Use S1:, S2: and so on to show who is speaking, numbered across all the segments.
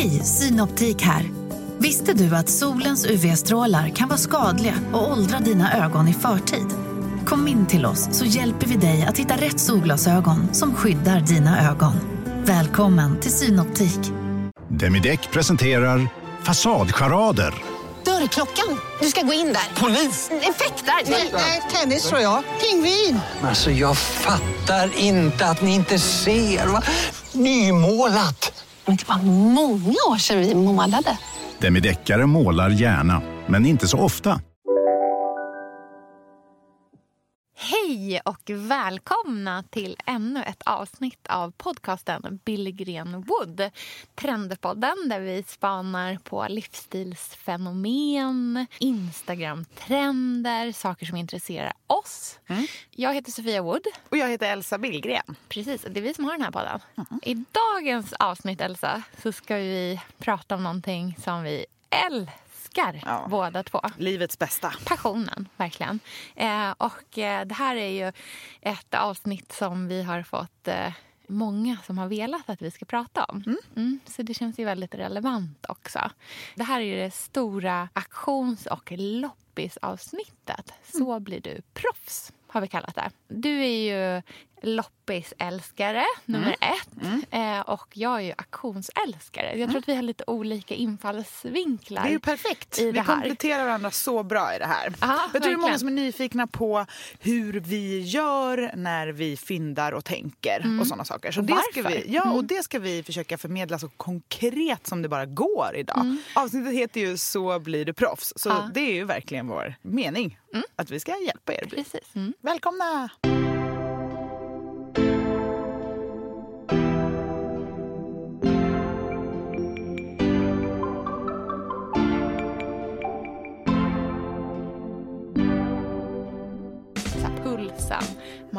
S1: Hej, Synoptik här. Visste du att solens UV-strålar kan vara skadliga och åldra dina ögon i förtid? Kom in till oss så hjälper vi dig att hitta rätt solglasögon som skyddar dina ögon. Välkommen till Synoptik.
S2: Demideck presenterar Fasadcharader.
S3: Dörrklockan. Du ska gå in där. Polis? Effektar?
S4: Nej, tennis tror jag. Pingvin.
S5: Alltså jag fattar inte att ni inte ser. Va? Nymålat!
S3: Men det var många år sedan vi målade.
S2: Demideckare målar gärna, men inte så ofta.
S6: Hej och välkomna till ännu ett avsnitt av podcasten Billgren Wood. Trendpodden där vi spanar på livsstilsfenomen, Instagram-trender, saker som intresserar oss. Mm. Jag heter Sofia Wood.
S7: Och jag heter Elsa Billgren.
S6: Precis, det är vi som har den här podden. Mm. I dagens avsnitt, Elsa, så ska vi prata om någonting som vi älskar älskar ja. båda två.
S7: Livets bästa.
S6: Passionen, verkligen. Eh, och eh, det här är ju ett avsnitt som vi har fått eh, många som har velat att vi ska prata om. Mm. Mm, så det känns ju väldigt relevant också. Det här är ju det stora auktions och loppisavsnittet. Så mm. blir du proffs har vi kallat det. Du är ju loppisälskare, nummer mm. ett. Mm. Eh, och jag är ju auktionsälskare. Jag tror mm. att vi har lite olika infallsvinklar.
S7: Det är ju perfekt. vi kompletterar varandra så bra i det här. Aha, jag tror det är många som är nyfikna på hur vi gör när vi fyndar och tänker mm. och sådana saker. Så och det ska vi, ja, och mm. det ska vi försöka förmedla så konkret som det bara går idag. Mm. Avsnittet heter ju Så blir du proffs. Så ja. det är ju verkligen vår mening. Att vi ska hjälpa er.
S6: Precis.
S7: Välkomna!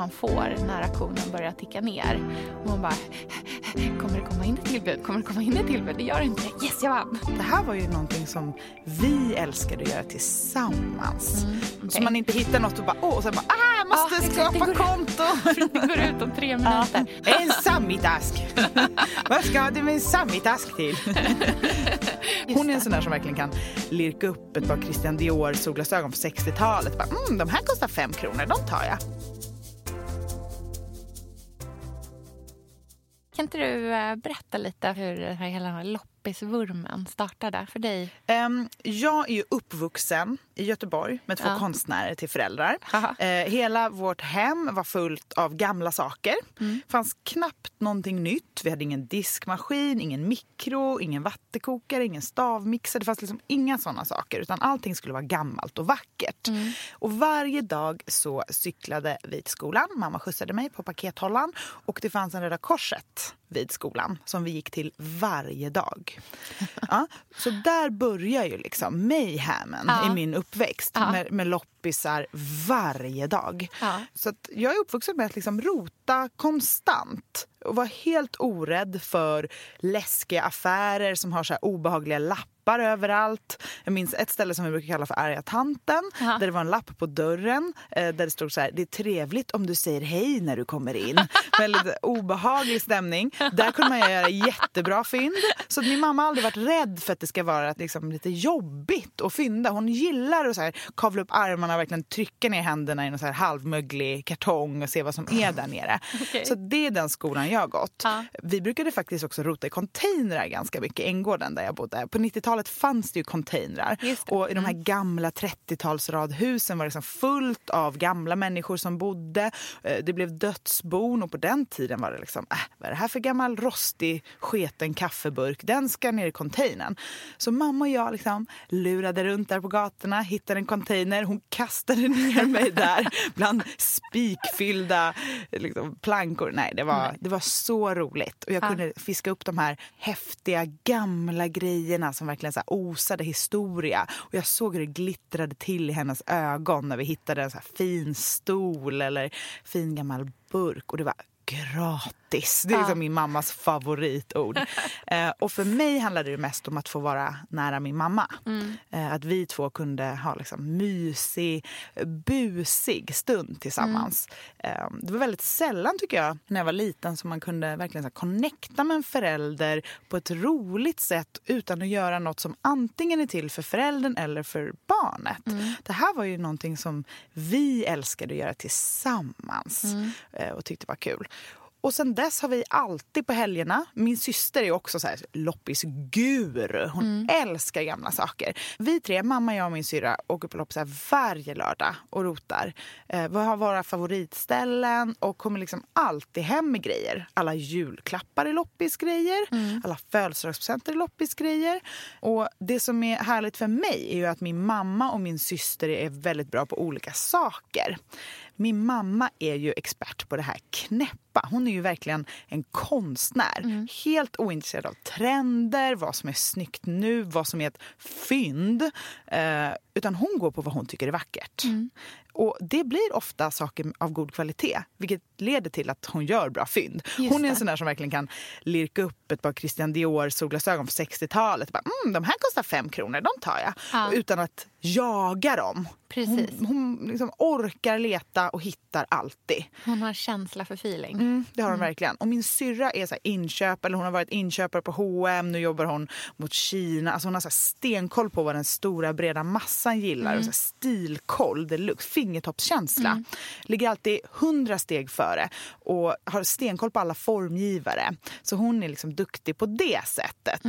S6: Man får när auktionen börjar ticka ner. Och man bara, kommer det komma in ett tillbud? Kommer det komma in ett tillbud? Det gör det inte. Yes, jag vann!
S7: Det här var ju någonting som vi älskade att göra tillsammans. Mm, okay. Så man inte hittar något och bara, åh, och sen bara, ah, måste ah, skapa det konto.
S6: det går ut om tre minuter.
S7: Ja. En sammitask! Vad ska du med en sammitask till? Hon är en sån där som verkligen kan lirka upp ett par Christian Dior solglasögon från 60-talet. Mm, de här kostar fem kronor, de tar jag.
S6: Kan inte du eh, berätta lite hur den här hela loppisvurmen startade för dig?
S7: Um, jag är ju uppvuxen i Göteborg med två ja. konstnärer till föräldrar. Uh, hela vårt hem var fullt av gamla saker. Det mm. fanns knappt någonting nytt. Vi hade ingen diskmaskin, ingen mikro, ingen vattenkokare, ingen stavmixer. Det fanns liksom inga såna saker. Utan allting skulle vara gammalt och vackert. Mm. Och varje dag så cyklade vi till skolan. Mamma skjutsade mig på pakethållaren. Och det fanns en Röda Korset vid skolan som vi gick till varje dag. Ja, så där börjar ju liksom mayhemen ja. i min uppväxt ja. med, med loppisar varje dag. Ja. Så jag är uppvuxen med att liksom rota konstant och vara helt orädd för läskiga affärer som har så obehagliga lappar lappar överallt. Jag minns ett ställe som vi brukar kalla för arga tanten. Aha. Där det var en lapp på dörren eh, där det stod så här. Det är trevligt om du säger hej när du kommer in. Väldigt obehaglig stämning. Där kunde man göra jättebra fynd. Så min mamma har aldrig varit rädd för att det ska vara liksom, lite jobbigt att fynda. Hon gillar att så här, kavla upp armarna och verkligen trycka ner händerna i en så här halvmöglig kartong och se vad som är där nere. Okay. Så det är den skolan jag har gått. Ja. Vi brukade faktiskt också rota i containrar ganska mycket i Änggården där jag bodde. På 90-talet fanns det ju containrar. Och i de här mm. gamla 30-talsradhusen var det liksom fullt av gamla människor som bodde. Eh, det blev dödsbon och på den tiden var det liksom, äh, vad är det här för gammal rostig sketen kaffeburk? Den ska ner i containern. Så mamma och jag liksom lurade runt där på gatorna, hittade en container. Hon kastade ner mig där bland spikfyllda liksom, plankor. Nej, det var, det var så roligt. Och jag kunde fiska upp de här häftiga gamla grejerna som verkligen så osade historia. Och jag såg hur det glittrade till i hennes ögon när vi hittade en så fin stol eller fin gammal burk. Och det var gratis. Det är liksom min mammas favoritord. eh, och för mig handlade det mest om att få vara nära min mamma.
S6: Mm.
S7: Eh, att vi två kunde ha liksom mysig, busig stund tillsammans. Eh, det var väldigt sällan tycker jag när jag var liten som man kunde verkligen så här, connecta med en förälder på ett roligt sätt utan att göra något som antingen är till för föräldern eller för barnet. Det här var ju någonting som vi älskade att göra tillsammans eh, och tyckte var kul. Och sen dess har vi alltid på helgerna, min syster är också så här loppisguru. Hon älskar gamla saker. Vi tre, mamma, jag och min syrra, åker på loppis här varje lördag och rotar. Eh, vi har våra favoritställen och kommer liksom alltid hem med grejer. Alla julklappar är loppisgrejer, alla födelsedagspresenter är loppisgrejer. Och det som är härligt för mig är ju att min mamma och min syster är väldigt bra på olika saker. Min mamma är ju expert på det här knäppa. Hon är ju verkligen en konstnär. Helt ointresserad av trender, vad som är snyggt nu, vad som är ett fynd. Eh, utan hon går på vad hon tycker är vackert. Och det blir ofta saker av god kvalitet, vilket leder till att hon gör bra fynd.
S6: Just
S7: hon är en sån där som verkligen kan lirka upp ett par Christian Dior solglasögon från 60-talet. Bara, mm, de här kostar fem kronor, de tar jag.
S6: Ja.
S7: Utan att jaga dem.
S6: Precis.
S7: Hon, hon liksom orkar leta och hittar alltid.
S6: Hon har känsla för feeling.
S7: Mm, det har hon verkligen. Och min syrra är så inköp, eller hon har varit inköpare på H&M, nu jobbar hon mot Kina. Alltså hon har så stenkoll på vad den stora breda massan gillar. Och så här stilkoll deluxe, fingertoppskänsla. Ligger alltid hundra steg före och har stenkoll på alla formgivare. Så hon är liksom duktig på det sättet.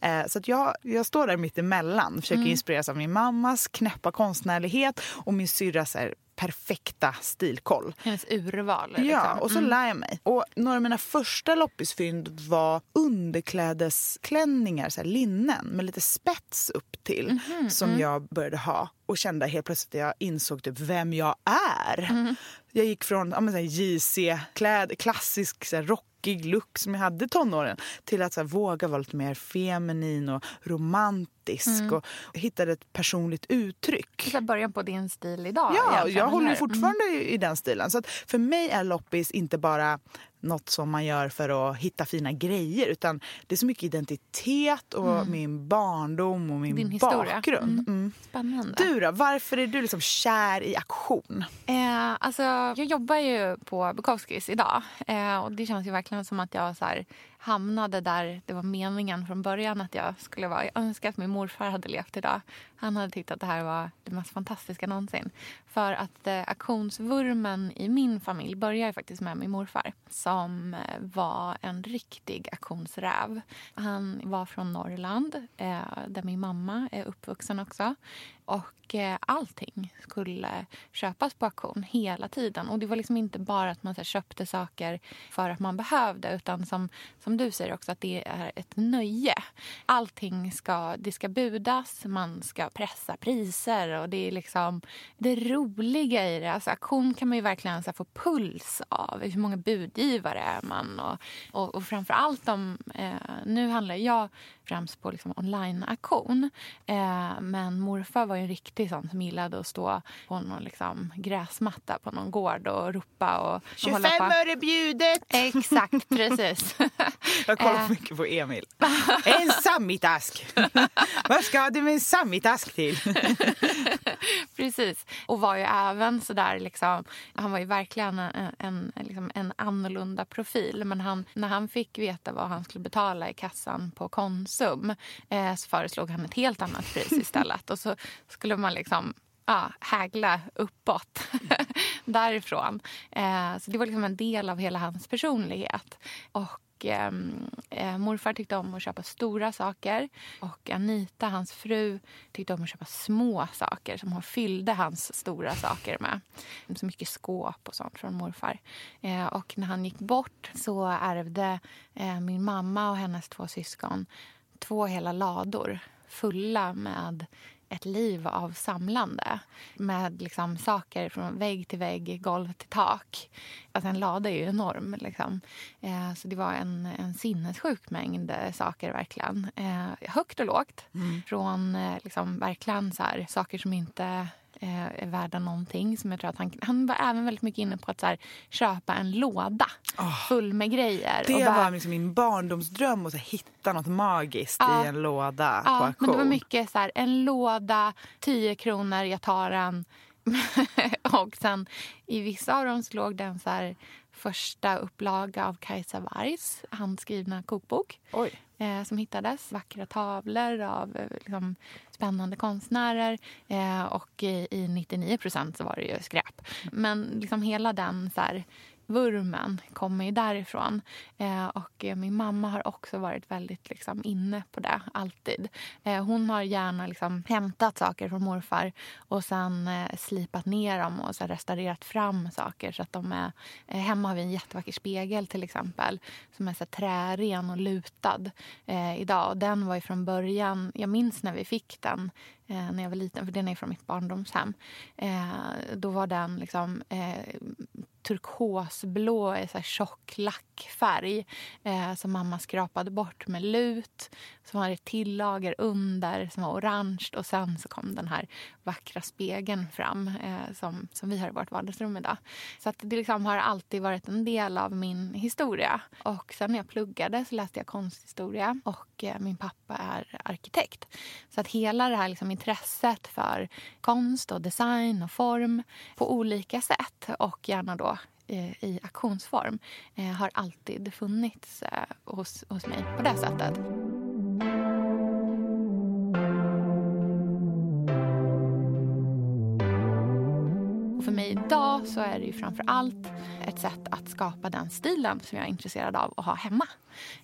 S7: Eh, så att jag, jag står där mitt emellan, försöker inspireras av min mammas knäppa konstnärlighet och min så här perfekta stilkoll.
S6: Hennes urval.
S7: Ja,
S6: liksom.
S7: och så lär jag mig. Och några av mina första loppisfynd var underklädesklänningar, så linnen med lite spets upp till som jag började ha och kände helt plötsligt att jag insåg typ vem jag är. Jag gick från ja, men, så här, JC-kläd, klassisk så här, rockig look som jag hade i tonåren till att så här, våga vara lite mer feminin och romantisk och hittade ett personligt uttryck.
S6: Så här början på din stil idag.
S7: Ja,
S6: egentligen,
S7: jag håller fortfarande i, i den stilen. Så för mig är loppis inte bara något som man gör för att hitta fina grejer utan det är så mycket identitet och min barndom och min
S6: Din
S7: bakgrund.
S6: Mm.
S7: Mm.
S6: Spännande.
S7: Du då, varför är du liksom kär i aktion?
S6: Eh, alltså, jag jobbar ju på Bukowskis idag. Eh, och det känns ju verkligen som att jag så här, hamnade där det var meningen från början att jag skulle vara. Jag önskar att min morfar hade levt idag. Han hade tyckt att det här var det mest fantastiska någonsin. För att eh, auktionsvurmen i min familj börjar faktiskt med min morfar som eh, var en riktig auktionsräv. Han var från Norrland, eh, där min mamma är uppvuxen också. Och eh, allting skulle köpas på auktion hela tiden. Och det var liksom inte bara att man så här, köpte saker för att man behövde utan som, som du säger också att det är ett nöje. Allting ska, det ska budas, man ska pressa priser och det är liksom det roliga i det. Alltså auktion kan man ju verkligen så här, få puls av. Hur många budgivare är man? Och, och, och framför allt om, eh, nu handlar jag främst på liksom online-auktion. Eh, men morfar var ju en riktig sån som gillade att stå på någon liksom gräsmatta på någon gård och ropa och, och hålla på.
S7: öre bjudet!
S6: Exakt, precis.
S7: Jag kollar
S6: Eh.
S7: mycket på Emil. En sammitask! Vad ska du med en sammitask till?
S6: Precis. Och var ju även så där liksom, han var ju verkligen en, en, liksom en annorlunda profil. Men han, när han fick veta vad han skulle betala i kassan på Konsum eh, så föreslog han ett helt annat pris istället. Och så skulle man liksom ja, hägla uppåt därifrån. Eh, så det var liksom en del av hela hans personlighet. Och ehm, eh, morfar tyckte om att köpa stora saker och Anita, hans fru, tyckte om att köpa små saker som hon fyllde hans stora saker med. Så mycket skåp och sånt från morfar. Eh, och när han gick bort så ärvde eh, min mamma och hennes två syskon två hela lador fulla med ett liv av samlande med liksom saker från vägg till vägg, golv till tak. Alltså en lada är ju enorm. Liksom. Eh, så det var en, en sinnessjuk mängd eh, saker, verkligen. Eh, högt och lågt. Från eh, liksom, verkligen så här, saker som inte eh, är värda någonting. Som jag tror att han, han var även väldigt mycket inne på att här, köpa en låda full med grejer.
S7: Det
S6: bara-
S7: var liksom min barndomsdröm att hitta något magiskt
S6: Ja.
S7: i en låda på
S6: Ja,
S7: auktion.
S6: men det var mycket så här, en låda, 10 kronor, jag tar den. och sen i vissa av dem så låg det en så här, första upplaga av Kajsa Wargs handskrivna kokbok.
S7: Oj.
S6: Eh, som hittades. Vackra tavlor av eh, liksom, spännande konstnärer. Eh, och i, i 99 procent så var det ju skräp. Men liksom hela den så här, vurmen kommer ju därifrån. Eh, och eh, min mamma har också varit väldigt liksom, inne på det, alltid. Eh, hon har gärna liksom, hämtat saker från morfar och sen eh, slipat ner dem och så här, restaurerat fram saker. så att de är... Eh, hemma har vi en jättevacker spegel till exempel som är så här, trären och lutad eh, idag. Och den var ju från början... Jag minns när vi fick den eh, när jag var liten, för den är från mitt barndomshem. Eh, då var den liksom eh, turkosblå i så här tjock lackfärg eh, som mamma skrapade bort med lut. Så var det ett tillager under som var orange och sen så kom den här vackra spegeln fram eh, som, som vi har i vårt vardagsrum idag. Så att det liksom har alltid varit en del av min historia. Och sen när jag pluggade så läste jag konsthistoria och eh, min pappa är arkitekt. Så att hela det här liksom intresset för konst och design och form på olika sätt och gärna då Eh, i auktionsform eh, har alltid funnits eh, hos, hos mig på det sättet. Idag så är det ju framför allt ett sätt att skapa den stilen som jag är intresserad av att ha hemma.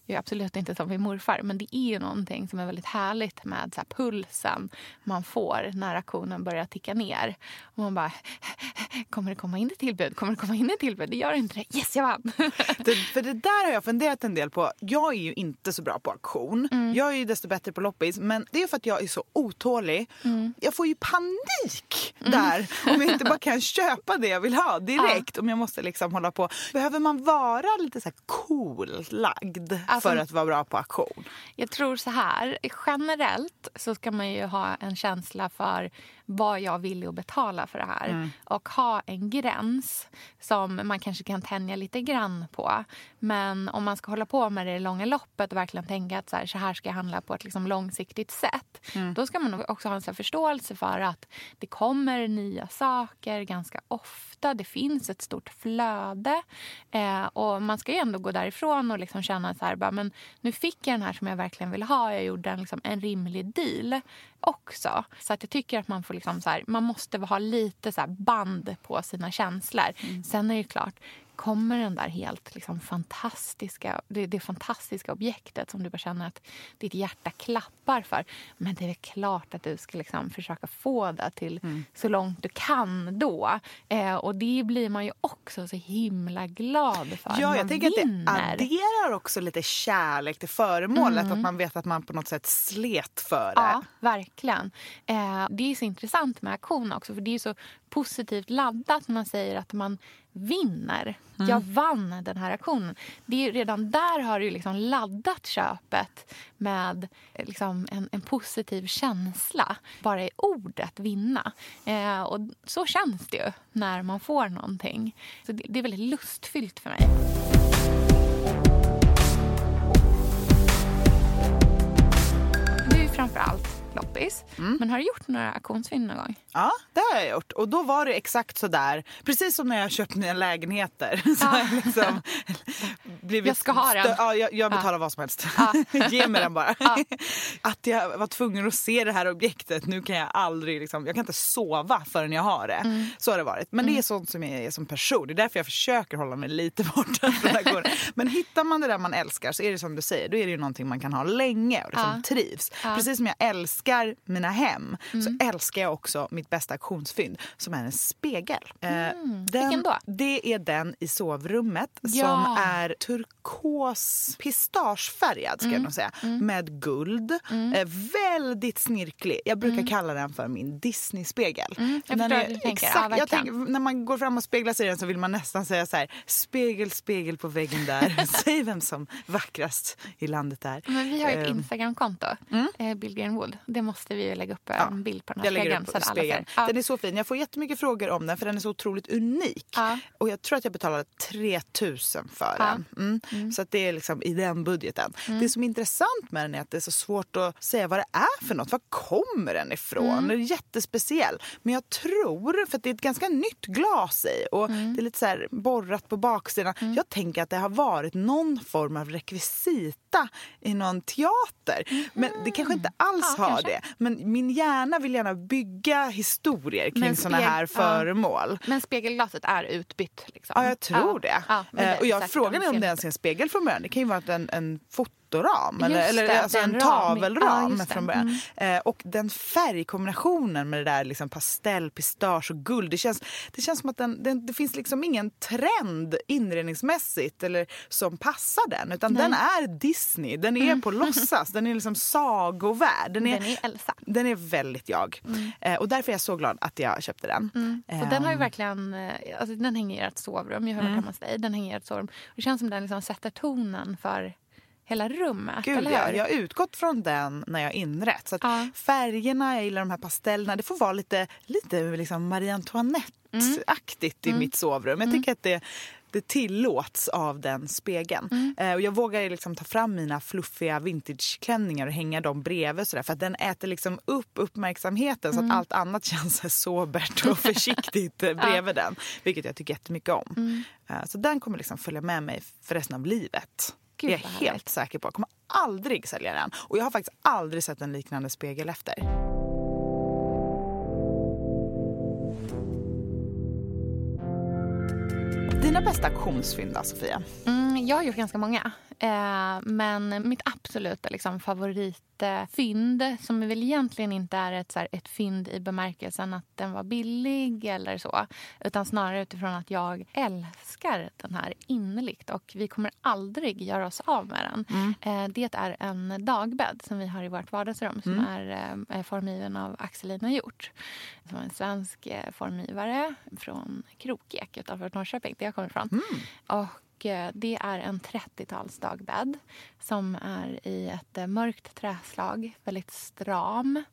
S6: Jag är absolut inte som min morfar, men det är ju någonting som är väldigt härligt med så här pulsen man får när auktionen börjar ticka ner. Och man bara, kommer det komma in ett tillbud? Kommer det komma in ett tillbud? Det gör inte det. Yes, jag vann!
S7: Det, för det där har jag funderat en del på. Jag är ju inte så bra på auktion.
S6: Mm.
S7: Jag är ju desto bättre på loppis. Men det är för att jag är så otålig.
S6: Mm.
S7: Jag får ju panik där om jag inte bara kan köpa det jag vill ha direkt. Om jag måste liksom hålla på. Behöver man vara lite så här cool lagd
S6: Alltså-
S7: för att vara bra på auktion?
S6: Jag tror så här, generellt så ska man ju ha en känsla för vad jag vill att betala för det här. Och ha en gräns som man kanske kan tänja lite grann på. Men om man ska hålla på med det i långa loppet och verkligen tänka att så här, så här ska jag handla på ett liksom långsiktigt sätt. Då ska man också ha en förståelse för att det kommer nya saker ganska ofta. Det finns ett stort flöde. Eh, och man ska ju ändå gå därifrån och liksom känna så här, bara, men nu fick jag den här som jag verkligen vill ha. Jag gjorde en, liksom, en rimlig deal också. Så att jag tycker att man får liksom så här, man måste ha lite så band på sina känslor. Sen är det klart, kommer den där helt liksom fantastiska, det, det fantastiska objektet som du bara känner att ditt hjärta klappar för. Men det är klart att du ska liksom försöka få det till så långt du kan då. Eh, och det blir man ju också så himla glad för.
S7: Ja, jag tänker att det
S6: vinner.
S7: adderar också lite kärlek till föremålet. Att man vet att man på något sätt slet för det.
S6: Ja, verkligen. Eh, det är så intressant med auktion också. För Det är så positivt laddat när man säger att man vinner. Jag vann den här auktionen. Det är, redan där har du liksom laddat köpet med eh, liksom en, en positiv känsla. Bara i ordet vinna. Eh, och så känns det ju när man får någonting. Så det, det är väldigt lustfyllt för mig. Du är framför allt loppis. Men har du gjort några auktionsfynd någon gång?
S7: Ja, det har jag gjort. Och då var det exakt så där. Precis som när jag köpt mina lägenheter. Så har jag liksom blivit
S6: Jag ska ha den.
S7: Ja, jag, jag betalar vad som helst. Ge mig den bara. Att jag var tvungen att se det här objektet. Nu kan jag aldrig, liksom, jag kan inte sova förrän jag har det.
S6: Mm.
S7: Så har det varit. Men det är sånt som jag är som person. Det är därför jag försöker hålla mig lite borta från auktioner. Men hittar man det där man älskar så är det som du säger, då är det ju någonting man kan ha länge och liksom
S6: Ja.
S7: trivs. Precis som jag älskar mina hem så älskar jag också mitt bästa auktionsfynd som är en spegel. Eh, den,
S6: Vilken då?
S7: Det är den i sovrummet
S6: Ja.
S7: som är turkos pistagefärgad ska jag nog säga. Med guld. Eh, väldigt snirklig. Jag brukar kalla den för min Disney-spegel.
S6: jag
S7: Den
S6: förstår
S7: är
S6: hur du tänker.
S7: Exakt,
S6: Ja,
S7: jag tänker, när man går fram och speglar sig i den så vill man nästan säga så här. Spegel, spegel på väggen där. Säg vem som vackrast i landet är.
S6: Men vi har ett
S7: Ehm,
S6: Instagramkonto, eh, Bill Greenwood. Det måste vi ju lägga upp en
S7: Ja,
S6: bild på den här spegeln. så alla ser. Ja.
S7: Den är så fin. Jag får jättemycket frågor om den för den är så otroligt unik.
S6: Ja.
S7: Och jag tror att jag betalade 3000 för den. Mm. Så att det är liksom i den budgeten.
S6: Mm.
S7: Det som är intressant med den är att det är så svårt att säga vad det är för något. Var kommer den ifrån?
S6: Mm.
S7: Den är jättespeciell. Men jag tror, för att det är ett ganska nytt glas i och
S6: Mm.
S7: det är lite så här borrat på baksidan. Jag tänker att det har varit någon form av rekvisita i någon teater. Men det kanske inte alls har. Det. Men min hjärna vill gärna bygga historier kring såna här föremål.
S6: Men spegelglaset är utbytt? Liksom.
S7: Ja, jag tror det.
S6: Det
S7: Eh,
S6: är
S7: och jag frågade
S6: de
S7: om det ens är en spegel från början. Det kan ju vara en, en fotoram eller,
S6: Just
S7: eller
S6: det,
S7: alltså
S6: det
S7: en
S6: en ram. Ja,
S7: tavelram
S6: det.
S7: från början. Eh, och den färgkombinationen med det där liksom pastell, pistage och guld. Det känns, det känns som att den, den, det finns liksom ingen trend inredningsmässigt eller som passar den. Utan den är Disney. Den är på låtsas. Den är liksom sagovärld. Den är,
S6: Den är Elsa.
S7: den är väldigt jag. Eh, och därför är jag så glad att jag köpte den.
S6: Och den har ju
S7: Ehm,
S6: verkligen, eh, alltså den hänger i ert sovrum. Jag har varit hemma hos dig. Den hänger i ert sovrum. Det känns som den liksom sätter tonen för hela rummet.
S7: Gud,
S6: eller
S7: ja.
S6: hur?
S7: Jag har utgått från den när jag inrett. Så
S6: Ja.
S7: Färgerna, jag gillar de här pastellerna. Det får vara lite, lite liksom Marie Antoinette-aktigt
S6: Mm.
S7: i mitt sovrum. Jag tycker att det, det tillåts av den spegeln.
S6: Mm.
S7: Eh, och jag vågar liksom ta fram mina fluffiga vintageklänningar och hänga dem bredvid. Sådär, för att den äter liksom upp uppmärksamheten så
S6: Mm.
S7: att allt annat känns sobert och försiktigt eh, bredvid den. Vilket jag tycker jättemycket om.
S6: Mm.
S7: Eh, så den kommer liksom följa med mig för resten av livet.
S6: Gud,
S7: det är jag helt
S6: härligt.
S7: säker på. Jag kommer aldrig sälja den. Och jag har faktiskt aldrig sett en liknande spegel efter. Dina bästa auktionsfynd Sofia?
S6: Mm, jag har gjort ganska många. Eh, men mitt absoluta liksom, favoritfynd, som väl egentligen inte är ett, så här, ett fynd i bemärkelsen att den var billig eller så, utan snarare utifrån att jag älskar den här innerligt och vi kommer aldrig göra oss av med den. Eh, det är en dagbädd som vi har i vårt vardagsrum som är eh, formgiven av Axelina Hjort. Som är en svensk formgivare från Krokek utanför Norrköping, där jag kommer ifrån. Och eh, Eh, det är en 30-tals dagbädd som är i ett eh, mörkt träslag, väldigt stram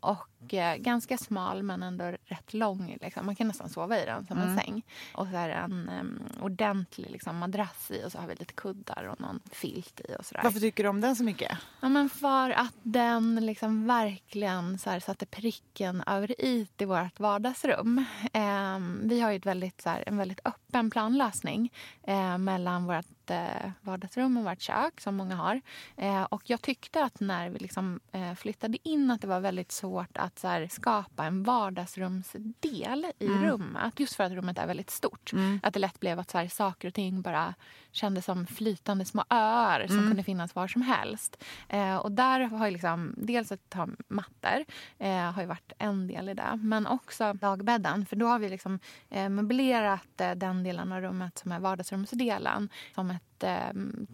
S6: och eh, ganska smal men ändå rätt lång. Liksom. Man kan nästan sova i den som en säng. Och så är det en um, ordentlig liksom, madrass i och så har vi lite kuddar och någon filt i och sådär.
S7: Varför tycker du om den så mycket?
S6: Ja, men för att den liksom verkligen så här, satte pricken över i i vårt vardagsrum. Eh, vi har ju ett väldigt, så här, en väldigt öppen planlösning eh, mellan vårt eh, vardagsrum och vårt kök, som många har. Eh, och jag tyckte att när vi liksom, eh, flyttade in att det var väldigt svårt att så här, skapa en vardagsrumsdel i rummet. Just för att rummet är väldigt stort. Att det lätt blev att så här, saker och ting bara kändes som flytande små öar som kunde finnas var som helst. Eh, och där har ju liksom, dels att ta mattor eh, har ju varit en del i det. Men också dagbädden. För då har vi liksom eh, möblerat eh, den delen av rummet som är vardagsrumsdelen som ett, eh,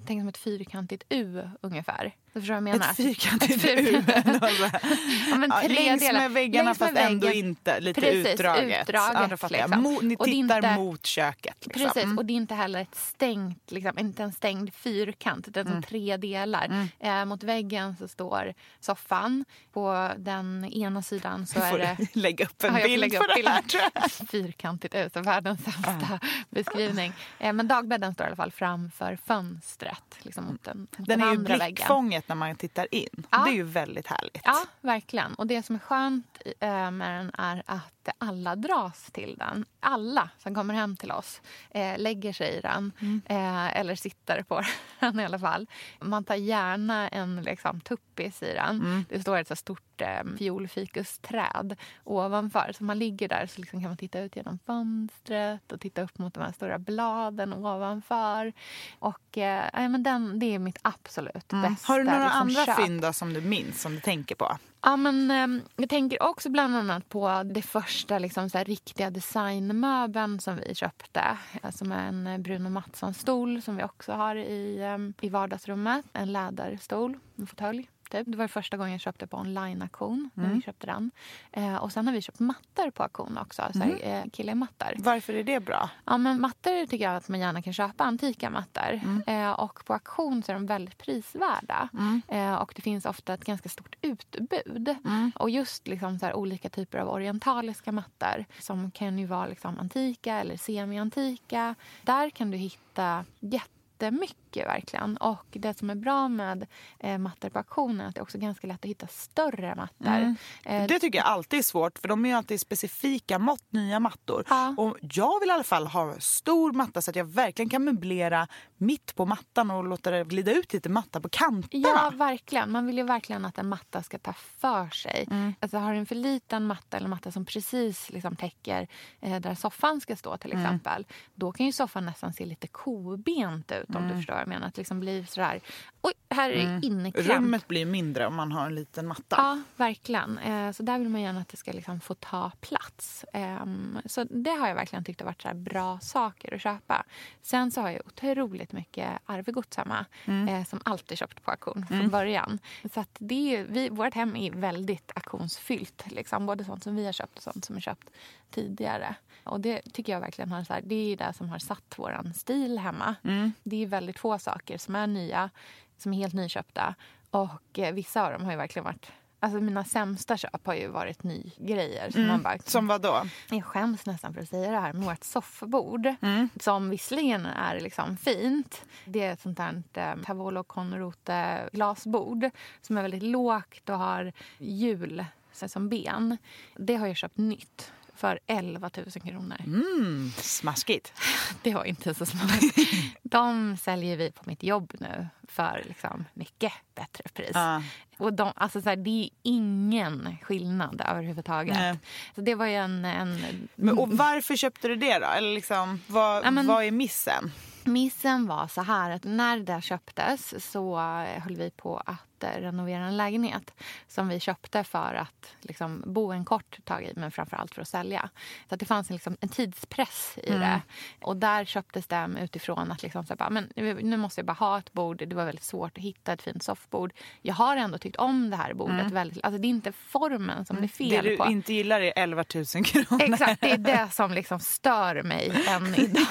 S6: tänk som ett fyrkantigt U ungefär. Du förstår vad jag menar?
S7: Ett fyrkantigt
S6: Ett
S7: U.
S6: fyrkantigt- ja, men
S7: Ja,
S6: tre
S7: längs
S6: delar.
S7: med väggarna
S6: Längs med
S7: fast ändå
S6: väggen.
S7: inte. Lite
S6: Precis,
S7: utdraget.
S6: utdraget,
S7: ja,
S6: liksom.
S7: Mo- ni tittar
S6: inte-
S7: mot köket. Liksom.
S6: Precis,
S7: Mm.
S6: och det är inte heller ett stängt, liksom, inte en stängd fyrkant. Är som tre delar. Eh, mot väggen så står soffan. På den ena sidan så är det...
S7: lägga upp en
S6: Ja,
S7: bild
S6: lägga upp
S7: det här. tror jag.
S6: Fyrkantigt ut, världens sämsta beskrivning. Eh, men dagbädden står i alla fall framför fönstret. Liksom mot den, mot
S7: Den
S6: den,
S7: är ju
S6: andra väggen.
S7: blickfånget när man tittar in.
S6: Ja.
S7: Det är ju väldigt härligt.
S6: Ja, verkligen. Och det som är skönt eh, med den är att alla dras till den. Alla som kommer hem till oss eh, lägger sig i den. Eh, eller sitter på den i alla fall. Man tar gärna en liksom, tuppis i den. Det står ett så stort eh, fiolfikusträd ovanför. Så man ligger där så liksom kan man titta ut genom fönstret och titta upp mot de här stora bladen ovanför. Och eh, men den, det är mitt absolut bästa
S7: Mm. Har du några
S6: liksom,
S7: andra
S6: köp.
S7: fynd som du minns, som du tänker på?
S6: Ja, men, eh, jag tänker också bland annat på det första liksom, så här, riktiga designmöbeln som vi köpte. Eh, som är en eh, Bruno Mattsson-stol som vi också har i, eh, i vardagsrummet. En läderstol, en fåtölj. Typ. Det var första gången jag köpte på online-auktion. när
S7: Mm.
S6: vi köpte den. Eh, och sen har vi köpt mattor på auktion också. Så
S7: Mm.
S6: här, eh, killermattor.
S7: Varför är det bra?
S6: Ja, men mattor tycker jag att man gärna kan köpa. Antika mattor.
S7: Mm.
S6: Eh, och på auktion så är de väldigt prisvärda. Eh, och det finns ofta ett ganska stort utbud.
S7: Mm.
S6: Och just liksom så här, olika typer av orientaliska mattor som kan ju vara liksom antika eller semi-antika. Där kan du hitta jättemycket verkligen. Och det som är bra med eh, mattor på auktion är att det är också ganska lätt att hitta större mattor. Eh,
S7: Det tycker jag alltid är svårt för de är alltid specifika mått, nya mattor.
S6: Ja.
S7: Och jag vill i alla fall ha stor matta så att jag verkligen kan möblera mitt på mattan och låta det glida ut lite matta på kanterna.
S6: Ja, verkligen. Man vill ju verkligen att en matta ska ta för sig.
S7: Mm.
S6: Alltså, har du en för liten matta eller matta som precis liksom täcker eh, där soffan ska stå till
S7: Mm.
S6: exempel. Då kan ju soffan nästan se lite kobent ut om
S7: Mm.
S6: du förstår jag menar. Att liksom bli sådär, oj, här är det inneklämt.
S7: Rummet blir mindre om man har en liten matta.
S6: Ja, verkligen. Eh, så där vill man gärna att det ska liksom få ta plats. Ehm, så det har jag verkligen tyckt har varit så här bra saker att köpa. Sen så har jag otroligt mycket arvegods hemma eh, som alltid köpt på auktion från början. Så att det är, vi, vårt hem är väldigt auktionsfyllt. Liksom. Både sånt som vi har köpt och sånt som är köpt tidigare. Och det tycker jag verkligen har så här, det är det som har satt våran stil hemma. Det är väldigt få saker som är nya, som är helt nyköpta. Och eh, vissa av dem har ju verkligen varit Alltså mina sämsta köp har ju varit nygrejer. Så man bara,
S7: Som vad då?
S6: jag skäms nästan för att säga det här, men vårt soffbord
S7: Mm.
S6: som visserligen är liksom fint. Det är ett sånt här eh, Tavolo Conrote glasbord som är väldigt lågt och har hjul som ben. Det har jag köpt nytt för 11 000 kronor.
S7: Mm, smaskigt.
S6: Det var inte så smart. De säljer vi på mitt jobb nu för liksom mycket bättre pris.
S7: Ja.
S6: Och de, alltså så här, det är ingen skillnad överhuvudtaget.
S7: Nej.
S6: Så det var ju en, en
S7: Men, och varför köpte du det då? Eller liksom, vad,
S6: Ja, men-
S7: vad är missen?
S6: Missen var så här att när det där köptes så höll vi på att renovera en lägenhet som vi köpte för att liksom, bo en kort tag i men framförallt för att sälja. Så att det fanns en, liksom, en tidspress i det. Och där köptes det utifrån att liksom, så här, bara, men nu måste jag bara ha ett bord. Det var väldigt svårt att hitta ett fint soffbord. Jag har ändå tycgt om det här bordet väldigt. Alltså, det är inte formen som det är fel
S7: Det du
S6: på.
S7: inte gillar är 11 000 kronor.
S6: Exakt, det är det som liksom stör mig än idag.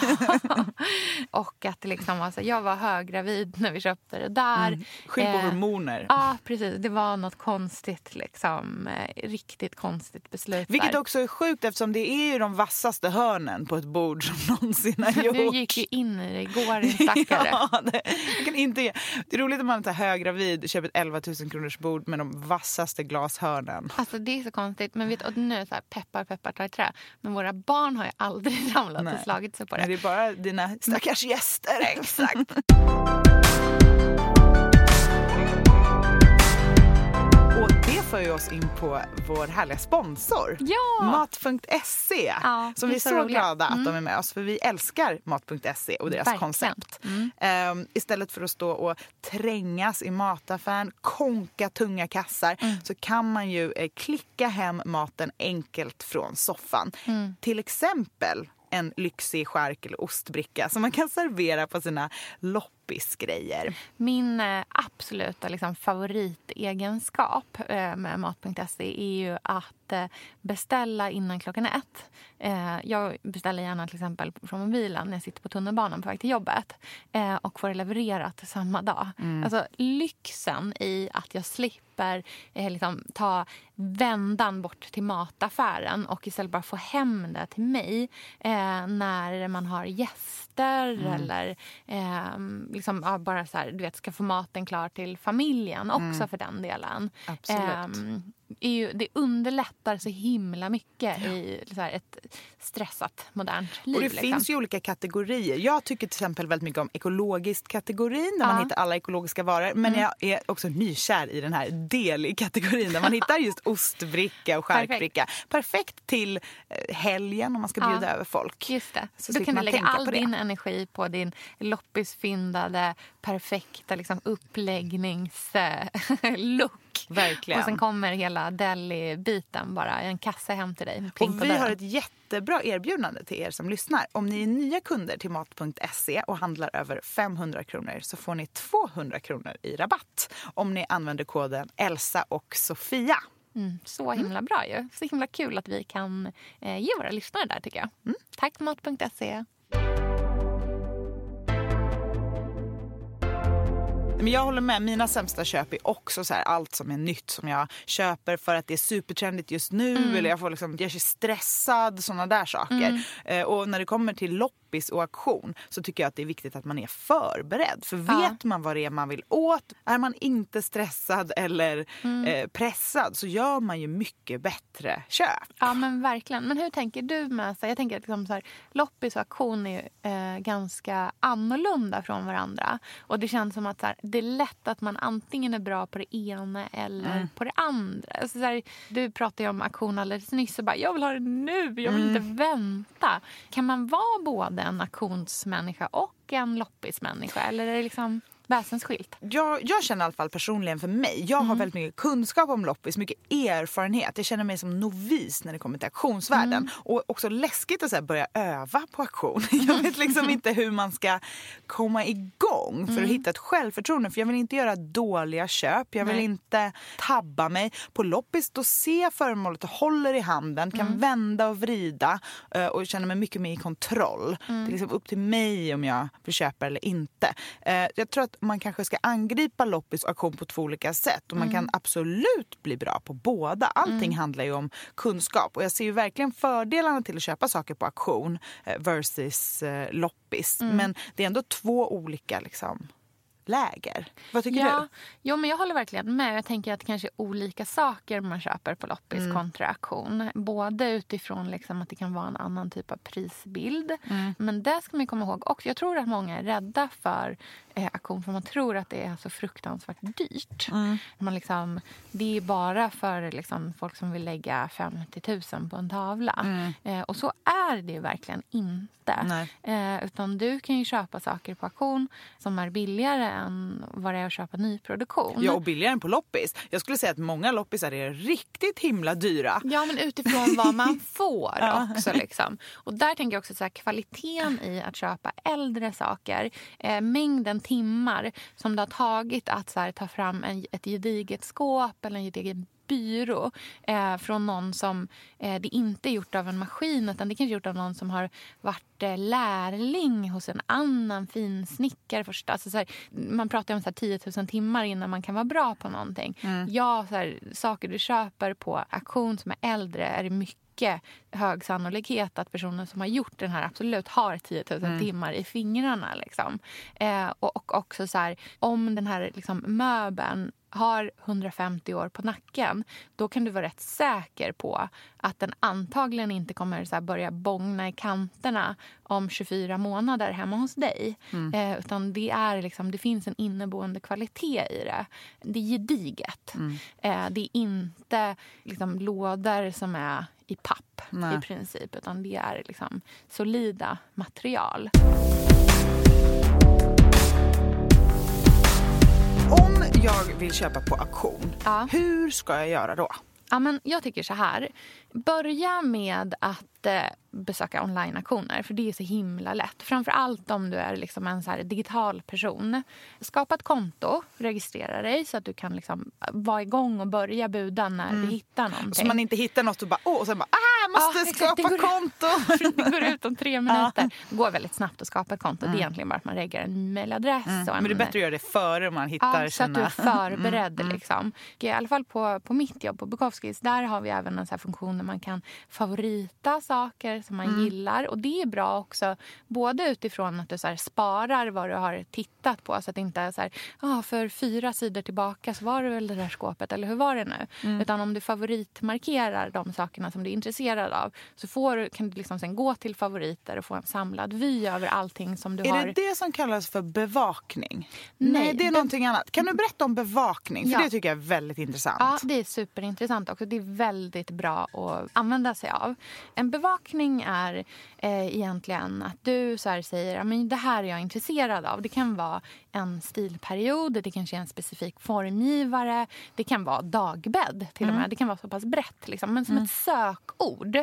S6: och att liksom, alltså, jag var höggravid när vi köpte det där.
S7: Skyll på
S6: Eh,
S7: hormoner.
S6: Ja, precis. Det var något konstigt, liksom, eh, riktigt konstigt beslut
S7: Vilket
S6: där.
S7: också är sjukt eftersom det är ju de vassaste hörnen på ett bord som någonsin har gjorts.
S6: Du gick ju in i det igår, din stackare.
S7: Ja, det, kan inte, det är roligt om man är höggravid köper ett 11 000 kronors bord med de vassaste glashörnen.
S6: Alltså det är så konstigt. Men vet, och nu så här, peppar peppar tar i trä. Men våra barn har ju aldrig ramlat
S7: Nej.
S6: och slagit sig på det.
S7: Men det är bara dina stackars gäster.
S6: Exakt.
S7: För oss in på vår härliga sponsor.
S6: Ja!
S7: Mat.se.
S6: Ja,
S7: som
S6: vi är så
S7: så glada att
S6: Mm.
S7: de är med oss. För vi älskar Mat.se och deras
S6: Verkligen.
S7: koncept.
S6: Mm.
S7: Ehm, istället för att stå och trängas i mataffären, konka tunga kassar
S6: Mm.
S7: så kan man ju eh, klicka hem maten enkelt från soffan.
S6: Mm.
S7: Till exempel en lyxig skärk eller ostbricka som man kan servera på sina loppisgrejer.
S6: Min eh, absoluta liksom, favoritegenskap eh, med Mat.se är ju att eh, beställa innan klockan ett. Jag beställer gärna till exempel från mobilen när jag sitter på tunnelbanan på väg till jobbet och får det levererat samma dag. Alltså lyxen i att jag slipper liksom, ta vändan bort till mataffären och istället bara få hem det till mig när man har gäster eller eh, liksom, ja, bara så här, du vet, ska få maten klar till familjen också för den delen.
S7: Absolut.
S6: Ehm, är ju, det underlättar så himla mycket i så här, ett stressat modernt liv.
S7: Och det
S6: liksom.
S7: finns ju olika kategorier. Jag tycker till exempel väldigt mycket om ekologiskt-kategorin där
S6: Ja. Mm.
S7: man hittar alla ekologiska varor. Men jag är också nykär i den här del-kategorin där man hittar just ostbricka och skärkbricka. Perfekt till eh, helgen om man ska
S6: Ja.
S7: bjuda över folk.
S6: Just det.
S7: Så
S6: Då kan du lägga all din energi på din loppisfyndade, perfekta liksom, uppläggnings-look.
S7: Verkligen.
S6: Och sen kommer hela deli-biten bara en kasse hem till dig.
S7: Och vi har ett jättebra erbjudande till er som lyssnar. Om ni är nya kunder till Mat.se och handlar över 500 kronor så får ni 200 kronor i rabatt om ni använder koden Elsa och Sofia.
S6: Mm, så himla bra ju. Så himla kul att vi kan eh, ge våra lyssnare där tycker jag. Mm. Tack Mat.se.
S7: Men jag håller med. Mina sämsta köp är också så här, allt som är nytt som jag köper för att det är supertrendigt just nu mm. eller jag får liksom, jag är stressad, såna där saker. Mm. Eh, och när det kommer till loppis och auktion så tycker jag att det är viktigt att man är förberedd. För vet ja. man vad det är man vill åt, är man inte stressad eller mm. eh, pressad så gör man ju mycket bättre köp.
S6: Ja men verkligen. Men hur tänker du med, så jag tänker att liksom så här, loppis och auktion är eh, ganska annorlunda från varandra. Och det känns som att så här, det är lätt att man antingen är bra på det ena eller mm. på det andra. Alltså så här, du pratade ju om auktion alldeles nyss och bara jag vill ha det nu, jag vill mm. inte vänta. Kan man vara både en auktionsmänniska och en loppismänniska? Eller är det liksom väsensskilt?
S7: Jag, jag känner i alla fall personligen för mig, jag mm. har väldigt mycket kunskap om loppis, mycket erfarenhet. Jag känner mig som novis när det kommer till auktionsvärlden. Mm. Och också läskigt att så börja öva på auktion. Jag vet liksom inte hur man ska komma igång för mm. att hitta ett självförtroende. För jag vill inte göra dåliga köp, jag vill Nej. inte tabba mig. På loppis då ser jag föremålet och håller i handen, kan mm. vända och vrida eh, och känner mig mycket mer i kontroll. Det är mm. liksom upp till mig om jag vill köpa eller inte. Eh, jag tror att man kanske ska angripa loppis och auktion på två olika sätt. Och man mm. kan absolut bli bra på båda. Allting mm. handlar ju om kunskap. Och jag ser ju verkligen fördelarna till att köpa saker på auktion eh, versus eh, loppis. Mm. Men det är ändå två olika liksom, läger. Vad tycker
S6: ja,
S7: du?
S6: Jo, men jag håller verkligen med. Jag tänker att det kanske är olika saker man köper på loppis mm. kontra auktion. Både utifrån liksom att det kan vara en annan typ av prisbild. Mm. Men det ska man komma ihåg också. Jag tror att många är rädda för eh, auktion för man tror att det är så fruktansvärt dyrt. Mm. Man liksom, det är bara för liksom, folk som vill lägga 50 000 på en tavla. Mm. Eh, och så är det verkligen inte. Eh, utan du kan ju köpa saker på auktion som är billigare än vad det är att köpa nyproduktion.
S7: Ja, och billigare än på loppis. Jag skulle säga att många loppisar är riktigt himla dyra.
S6: Ja, men utifrån vad man får också. Liksom. Och där tänker jag också så här, kvaliteten i att köpa äldre saker, eh, mängden timmar som det har tagit att så här, ta fram en, ett gediget skåp eller en gedigen byrå eh, från någon som eh, det inte är gjort av en maskin utan det kanske är gjort av någon som har varit eh, lärling hos en annan finsnickare först. Alltså, så här, man pratar om så här, 10 000 timmar innan man kan vara bra på någonting. Mm. Ja, så här, saker du köper på auktion som är äldre är det mycket hög sannolikhet att personen som har gjort den här absolut har 10 000 mm. timmar i fingrarna. Liksom. Eh, och, och, också så här, om den här liksom, möbeln har 150 år på nacken då kan du vara rätt säker på att den antagligen inte kommer så börja bångna i kanterna om 24 månader hemma hos dig. Mm. Eh, utan det, är liksom, det finns en inneboende kvalitet i det. Det är gediget. Mm. Eh, det är inte liksom, lådor som är i papp Nej. i princip. Utan det är liksom solida material.
S7: Om jag vill köpa på auktion, ja. hur ska jag göra då?
S6: Ja, men jag tycker så här. Börja med att eh, besöka online-auktioner, för det är så himla lätt. Framför allt om du är liksom en så digital person. Skapa ett konto, registrera dig så att du kan liksom vara igång och börja buda när mm. du hittar någonting.
S7: Så man inte hittar något och bara, åh, och sen bara, ah, måste ja, skapa det går, konto.
S6: det går ut om tre minuter. Det går väldigt snabbt att skapa ett konto. Mm. Det är mm. egentligen bara att man reggar en mejladress. Mm.
S7: Men det är bättre att göra det före man hittar ja,
S6: så att du är förberedd. Mm. Liksom. I alla fall på, på mitt jobb på Bukowskis, där har vi även en så funktion där man kan favorita saker som man mm. gillar. Och det är bra också, både utifrån att du så sparar vad du har tittat på så att det inte är så här, ah, för fyra sidor tillbaka så var det väl det där skåpet, eller hur var det nu? Mm. Utan om du favoritmarkerar de sakerna som du är intresserad av så får, kan du liksom sen gå till favoriter och få en samlad vy över allting som du
S7: är
S6: har.
S7: Är det det som kallas för bevakning? Nej, Nej det är be någonting annat. Kan du berätta om bevakning? För ja. det tycker jag är väldigt intressant.
S6: Ja, det är superintressant också. Det är väldigt bra att använda sig av. En bevakning är eh, egentligen att du så säger att det här är jag intresserad av. Det kan vara en stilperiod, det kanske är en specifik formgivare. Det kan vara dagbädd till och med. Det kan vara så pass brett. Liksom. Men som ett sökord.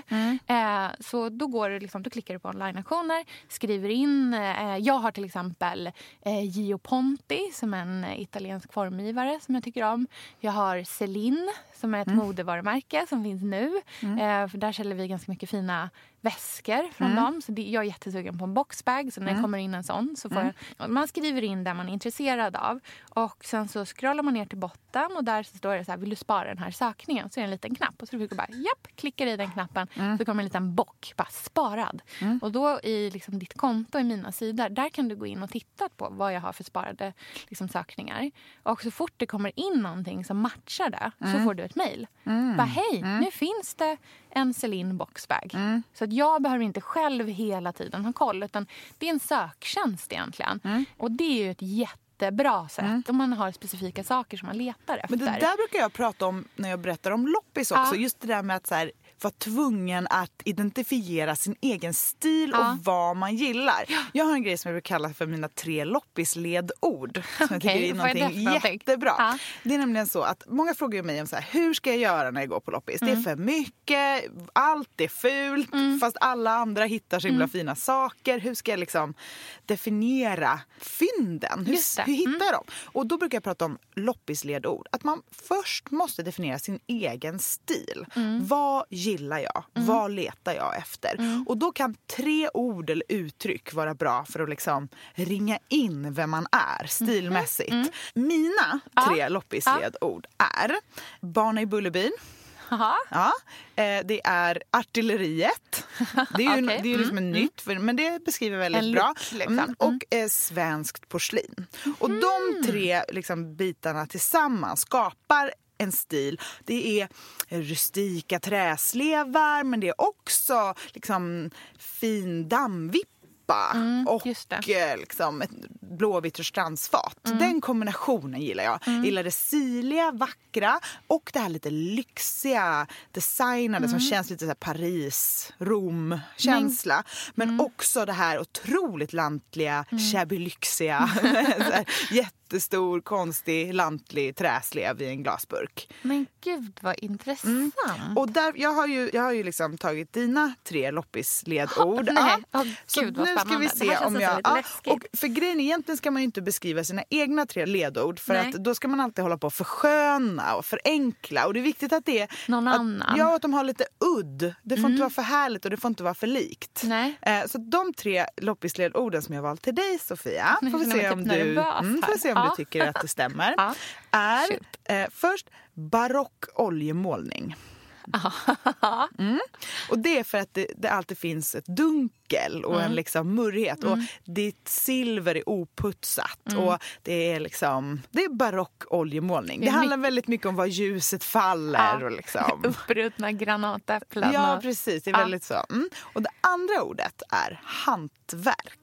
S6: Eh, så då, går det liksom, då klickar du på online-auktioner, skriver in. Eh, jag har till exempel eh, Gio Ponti som är en italiensk formgivare som jag tycker om. Jag har Celine som är ett modevarumärke som finns nu. Eh, för där säljer vi ganska mycket fina väskor från dem. Så det, jag är jättesugen på en boxbag. Så när det kommer in en sån så får jag, man skriver in det man är intresserad av. Och sen så scrollar man ner till botten och där så står det så här, vill du spara den här sökningen? Så är det en liten knapp och så du bara, japp, klickar i den knappen. Så kommer en liten bock, bara sparad. Och då i liksom ditt konto i mina sidor, där kan du gå in och titta på vad jag har för sparade liksom, sökningar. Och så fort det kommer in någonting som matchar det så får du ett mejl. Bara, hej, nu finns det en Celine boxbag. Så att jag behöver inte själv hela tiden ha koll. Utan det är en söktjänst egentligen. Och det är ju ett jättebra sätt om man har specifika saker som man letar efter.
S7: Men det där brukar jag prata om när jag berättar om loppis också.
S6: Ja.
S7: Just det där med att så här, vara tvungen att identifiera sin egen stil
S6: Ja.
S7: och vad man gillar. Jag har en grej som jag brukar kalla för mina tre loppisledord. Som jag
S6: Okej,
S7: tycker är
S6: är det
S7: någonting
S6: någonting?
S7: jättebra.
S6: Ja.
S7: Det är nämligen så att många frågar mig om så här, hur ska jag göra när jag går på loppis. Det är
S6: Mm.
S7: för mycket, allt är fult fast alla andra hittar så
S6: Mm.
S7: himla fina saker. Hur ska jag liksom definiera fynden? Hur, hur hittar jag dem? Och då brukar jag prata om loppisledord. Att man först måste definiera sin egen stil.
S6: Mm.
S7: Vad gillar jag? Vad letar jag efter?
S6: Mm.
S7: Och då kan tre ord eller uttryck vara bra för att liksom ringa in vem man är stilmässigt.
S6: Mm.
S7: Mina tre loppisledord är Barn i Bullerbyn. Ja, eh, det är artilleriet. Det är ju,
S6: Okej.
S7: det är ju liksom en nytt, för, men det beskriver väldigt
S6: En
S7: bra.
S6: look, liksom.
S7: Mm, och eh, svenskt porslin. Och de tre liksom, bitarna tillsammans skapar en stil. Det är rustika träslevar men det är också liksom, fin dammvippa och
S6: just det.
S7: eh, liksom, ett blåvitt rörstrandsfat. Den kombinationen gillar jag. Jag gillar det sirliga, vackra och det här lite lyxiga, designade som känns lite så Paris, Rom-känsla. Men också det här otroligt lantliga, shabby lyxiga. så jättestor, konstig, lantlig träslev i en glasburk.
S6: Men gud vad intressant.
S7: Och där, jag har ju, jag har ju liksom tagit dina tre loppisledord.
S6: Nej, åh,
S7: så
S6: gud, vad
S7: nu ska vi se om
S6: nästan
S7: jag... Ja, och för grejen egentligen ska man ju inte beskriva sina egna tre ledord för
S6: Nej.
S7: att då ska man alltid hålla på och försköna och förenkla. Och det är viktigt att det är...
S6: Någon
S7: att,
S6: annan. Mm.
S7: Ja, att de har lite udd. Det får inte vara för härligt och det får inte vara för likt.
S6: Nej.
S7: Eh, så de tre loppisledorden som jag valt till dig Sofia,
S6: Nu
S7: får vi se om
S6: typ
S7: du, mm, får se om
S6: Ja.
S7: du tycker att det stämmer. Är eh, först barock oljemålning. Mm. Och det är för att det, det alltid finns ett dunkel och
S6: Mm.
S7: en liksom murrighet. Och ditt silver är oputsat. Och det är liksom det är barock oljemålning. Det,
S6: Det
S7: handlar väldigt mycket om var ljuset faller.
S6: Ja.
S7: Och liksom.
S6: Uppruttna granatäpplen.
S7: Ja, precis. Det är
S6: Ja.
S7: väldigt så. Mm. Och det andra ordet är hantverk.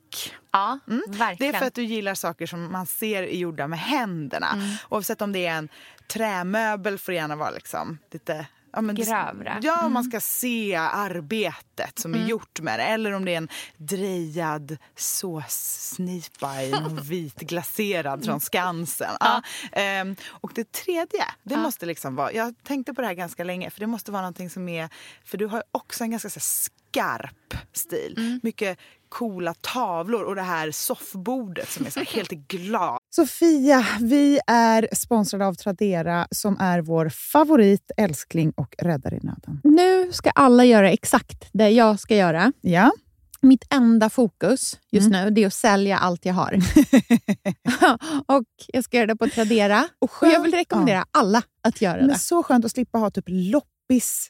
S6: Ja,
S7: Mm. Det är för att du gillar saker som man ser är gjorda med händerna. Oavsett om det är en trämöbel får det gärna vara liksom lite Ja, men
S6: Grövre.
S7: Ja, man ska se arbetet som är gjort med det. Eller om det är en drejad såssnipa i någon vit glaserad från Skansen. Ja. Ehm, och det tredje, det måste liksom vara... Jag tänkte på det här ganska länge, för det måste vara någonting som är... För du har också en ganska så här, skarp stil. Mycket coola tavlor och det här soffbordet som är så helt i glas.
S8: Sofia, vi är sponsrade av Tradera som är vår favorit, älskling och räddare i nöden.
S9: Nu ska alla göra exakt det jag ska göra.
S8: Ja,
S9: Mitt enda fokus just nu det är att sälja allt jag har. och Jag ska göra det på Tradera. Och,
S8: skönt-
S9: Jag vill rekommendera alla att göra
S8: men
S9: det.
S8: så skönt att slippa ha typ loppis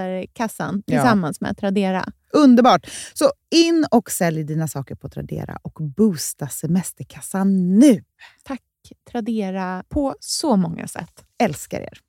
S9: semesterkassan
S8: Ja.
S9: tillsammans med Tradera.
S8: Underbart! Så in och sälj dina saker på Tradera och boosta semesterkassan nu.
S9: Tack Tradera på så många sätt.
S8: Älskar er.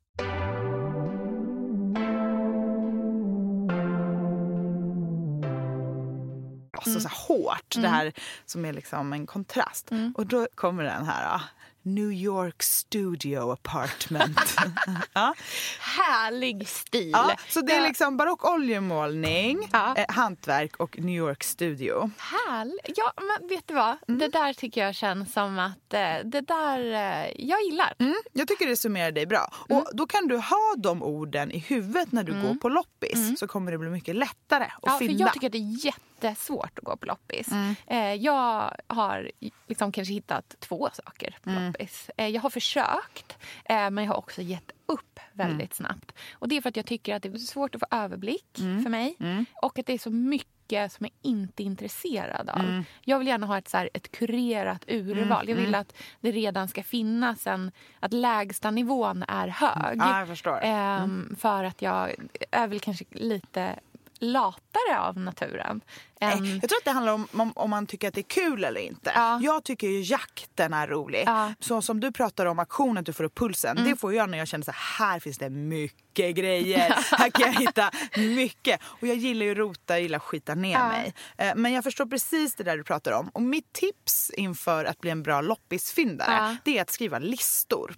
S7: Alltså så här hårt, det här som är liksom en kontrast. Och då kommer den här ah, New York Studio Apartment. ja.
S6: Härlig stil.
S7: Ja, så det är liksom barock oljemålning,
S6: Ja.
S7: eh, hantverk och New York Studio.
S6: Härligt. Ja, men vet du vad?
S7: Mm.
S6: Det där tycker jag känns som att eh, det där eh, jag gillar.
S7: Mm, jag tycker det summerar dig bra. Och Då kan du ha de orden i huvudet när du går på loppis. Så kommer det bli mycket lättare att
S6: Ja, för
S7: finna.
S6: jag tycker att det är jättesvårt att gå på loppis. Eh, jag har liksom kanske hittat två saker på loppis. Eh, jag har försökt, eh, men jag har också gett upp väldigt snabbt. Och Det är för att jag tycker att det är svårt att få överblick för mig. Och att det är så mycket som jag inte är intresserad av. Jag vill gärna ha ett, så här, ett kurerat urval. Jag vill att det redan ska finnas en... Att lägsta nivån är hög.
S7: Ja, jag förstår.
S6: Ehm, För att jag är väl kanske lite latare av naturen. Än,
S7: Jag tror att det handlar om, om om man tycker att det är kul eller inte.
S6: Ja.
S7: Jag tycker ju jakten är rolig.
S6: Ja. Mm.
S7: Så som du pratar om auktionen, att du får upp pulsen. Det får jag när jag känner så här, här finns det mycket grejer. här kan jag hitta mycket. Och jag gillar ju rota, jag gillar att skita ner
S6: Ja.
S7: mig. Eh, Men jag förstår precis det där du pratar om. Och mitt tips inför att bli en bra loppisfyndare, det är att skriva listor.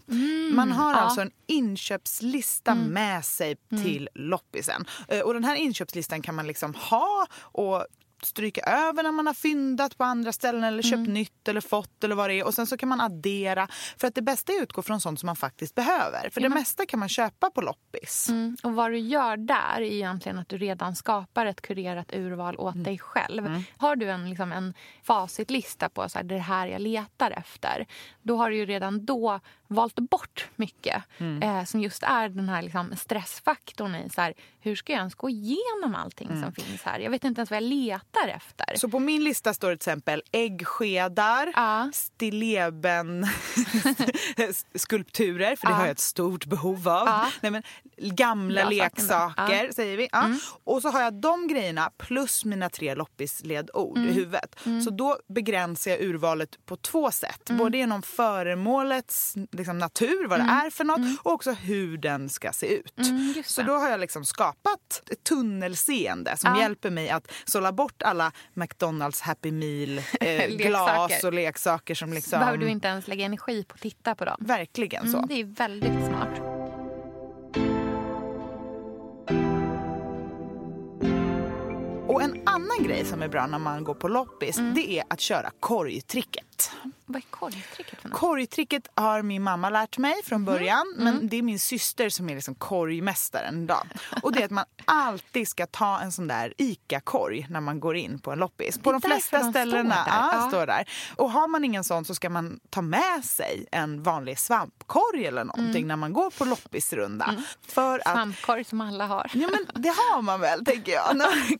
S7: Man har alltså en inköpslista med sig till loppisen. Eh, Och den här inköpslistan kan man liksom ha och stryka över när man har fyndat på andra ställen eller köpt nytt eller fått eller vad det är. Och sen så kan man addera. För att det bästa är att utgå från sånt som man faktiskt behöver. För det mesta kan man köpa på loppis.
S6: Mm, och vad du gör där är egentligen att du redan skapar ett kurerat urval åt
S7: Mm.
S6: dig själv. Har du en, liksom, en facitlista på så här, det är det här jag letar efter, då har du ju redan då valt bort mycket
S7: Mm.
S6: eh, som just är den här liksom, stressfaktorn i så här, hur ska jag ens gå igenom allting som finns här? Jag vet inte ens vad jag letar efter.
S7: Mm. Så på min lista står det till exempel äggskedar,
S6: Ja.
S7: stilleben skulpturer, för det
S6: Ja.
S7: har jag ett stort behov av.
S6: Ja.
S7: Nej, men, gamla
S6: Bra
S7: leksaker, säger vi. Ja. Och så har jag de grejerna plus mina tre loppisledord i huvudet. Så då begränsar jag urvalet på två sätt. Både genom föremålets liksom, natur, vad det är för något, och också hur den ska se ut. Så då har jag liksom skapat ett tunnelseende som hjälper mig att sålla bort alla McDonalds Happy Meal eh, och leksaker som
S6: Så
S7: liksom...
S6: behöver du inte ens lägga energi på att titta på dem.
S7: Verkligen så.
S6: Mm, det är väldigt smart.
S7: Och en annan grej som är bra när man går på loppis
S6: Mm.
S7: det är att köra korgtricket.
S6: Vad är korgtricket för något?
S7: Korgtricket har min mamma lärt mig från
S6: Mhm.
S7: början.
S6: Mm.
S7: Men det är min syster som är liksom korgmästaren. Då. Och det är att man alltid ska ta en sån där ICA-korg när man går in på en loppis. På de flesta
S6: de
S7: ställena.
S6: står där.
S7: Ja,
S6: Ja.
S7: står där. Och har man ingen sån så ska man ta med sig en vanlig svampkorg eller någonting
S6: Mm.
S7: när man går på loppisrunda. För att
S6: Svampkorg som alla har.
S7: Ja men det har man väl tänker jag.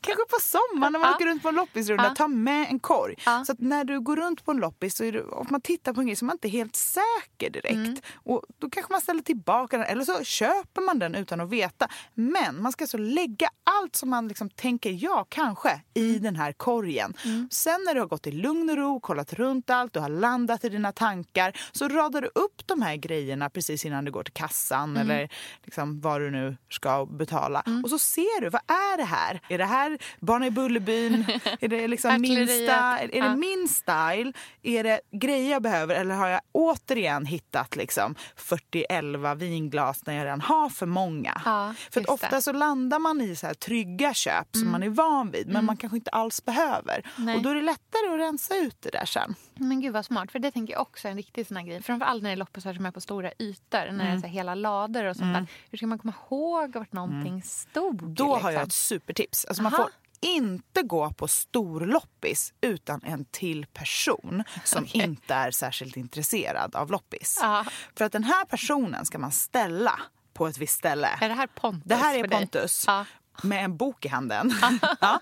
S7: Kanske på sommaren när man
S6: Ja.
S7: åker runt på en loppisrunda. Ta med en korg. Så att när du går runt på en loppis så är du, och man tittar på en grej så är man inte helt säker direkt.
S6: Mm.
S7: Och då kanske man ställer tillbaka den eller så köper man den utan att veta. Men man ska alltså lägga allt som man liksom tänker ja kanske i
S6: Mm.
S7: den här korgen. Sen när du har gått i lugn och ro, kollat runt allt, du har landat i dina tankar så radar du upp de här grejerna precis innan du går till kassan
S6: Mm.
S7: eller liksom vad du nu ska betala. Och så ser du, vad är det här? Är det här Barnen i Bullerbyn? är det liksom min, style? Är det min style? Är det grejer jag behöver eller har jag återigen hittat liksom 40-11 vinglas när jag redan har för många?
S6: Ja,
S7: för ofta så landar man i så här trygga köp som man är van vid men man kanske inte alls behöver.
S6: Nej.
S7: Och då är det lättare att rensa ut det där sen.
S6: Men gud vad smart, för det tänker jag också är en riktig sån här grej. Framförallt när det är loppisar som är på stora ytor, när det är så här hela lador och sånt där. Hur ska man komma ihåg vart någonting stod?
S7: Då har jag
S6: liksom?
S7: ett supertips. Alltså man
S6: Aha.
S7: får inte gå på storloppis utan en till person som inte är särskilt intresserad av loppis.
S6: Ja.
S7: För att den här personen ska man ställa på ett visst ställe.
S6: Är det här Pontus
S7: Det här är? Pontus.
S6: Ja.
S7: Med en bok i handen. ja.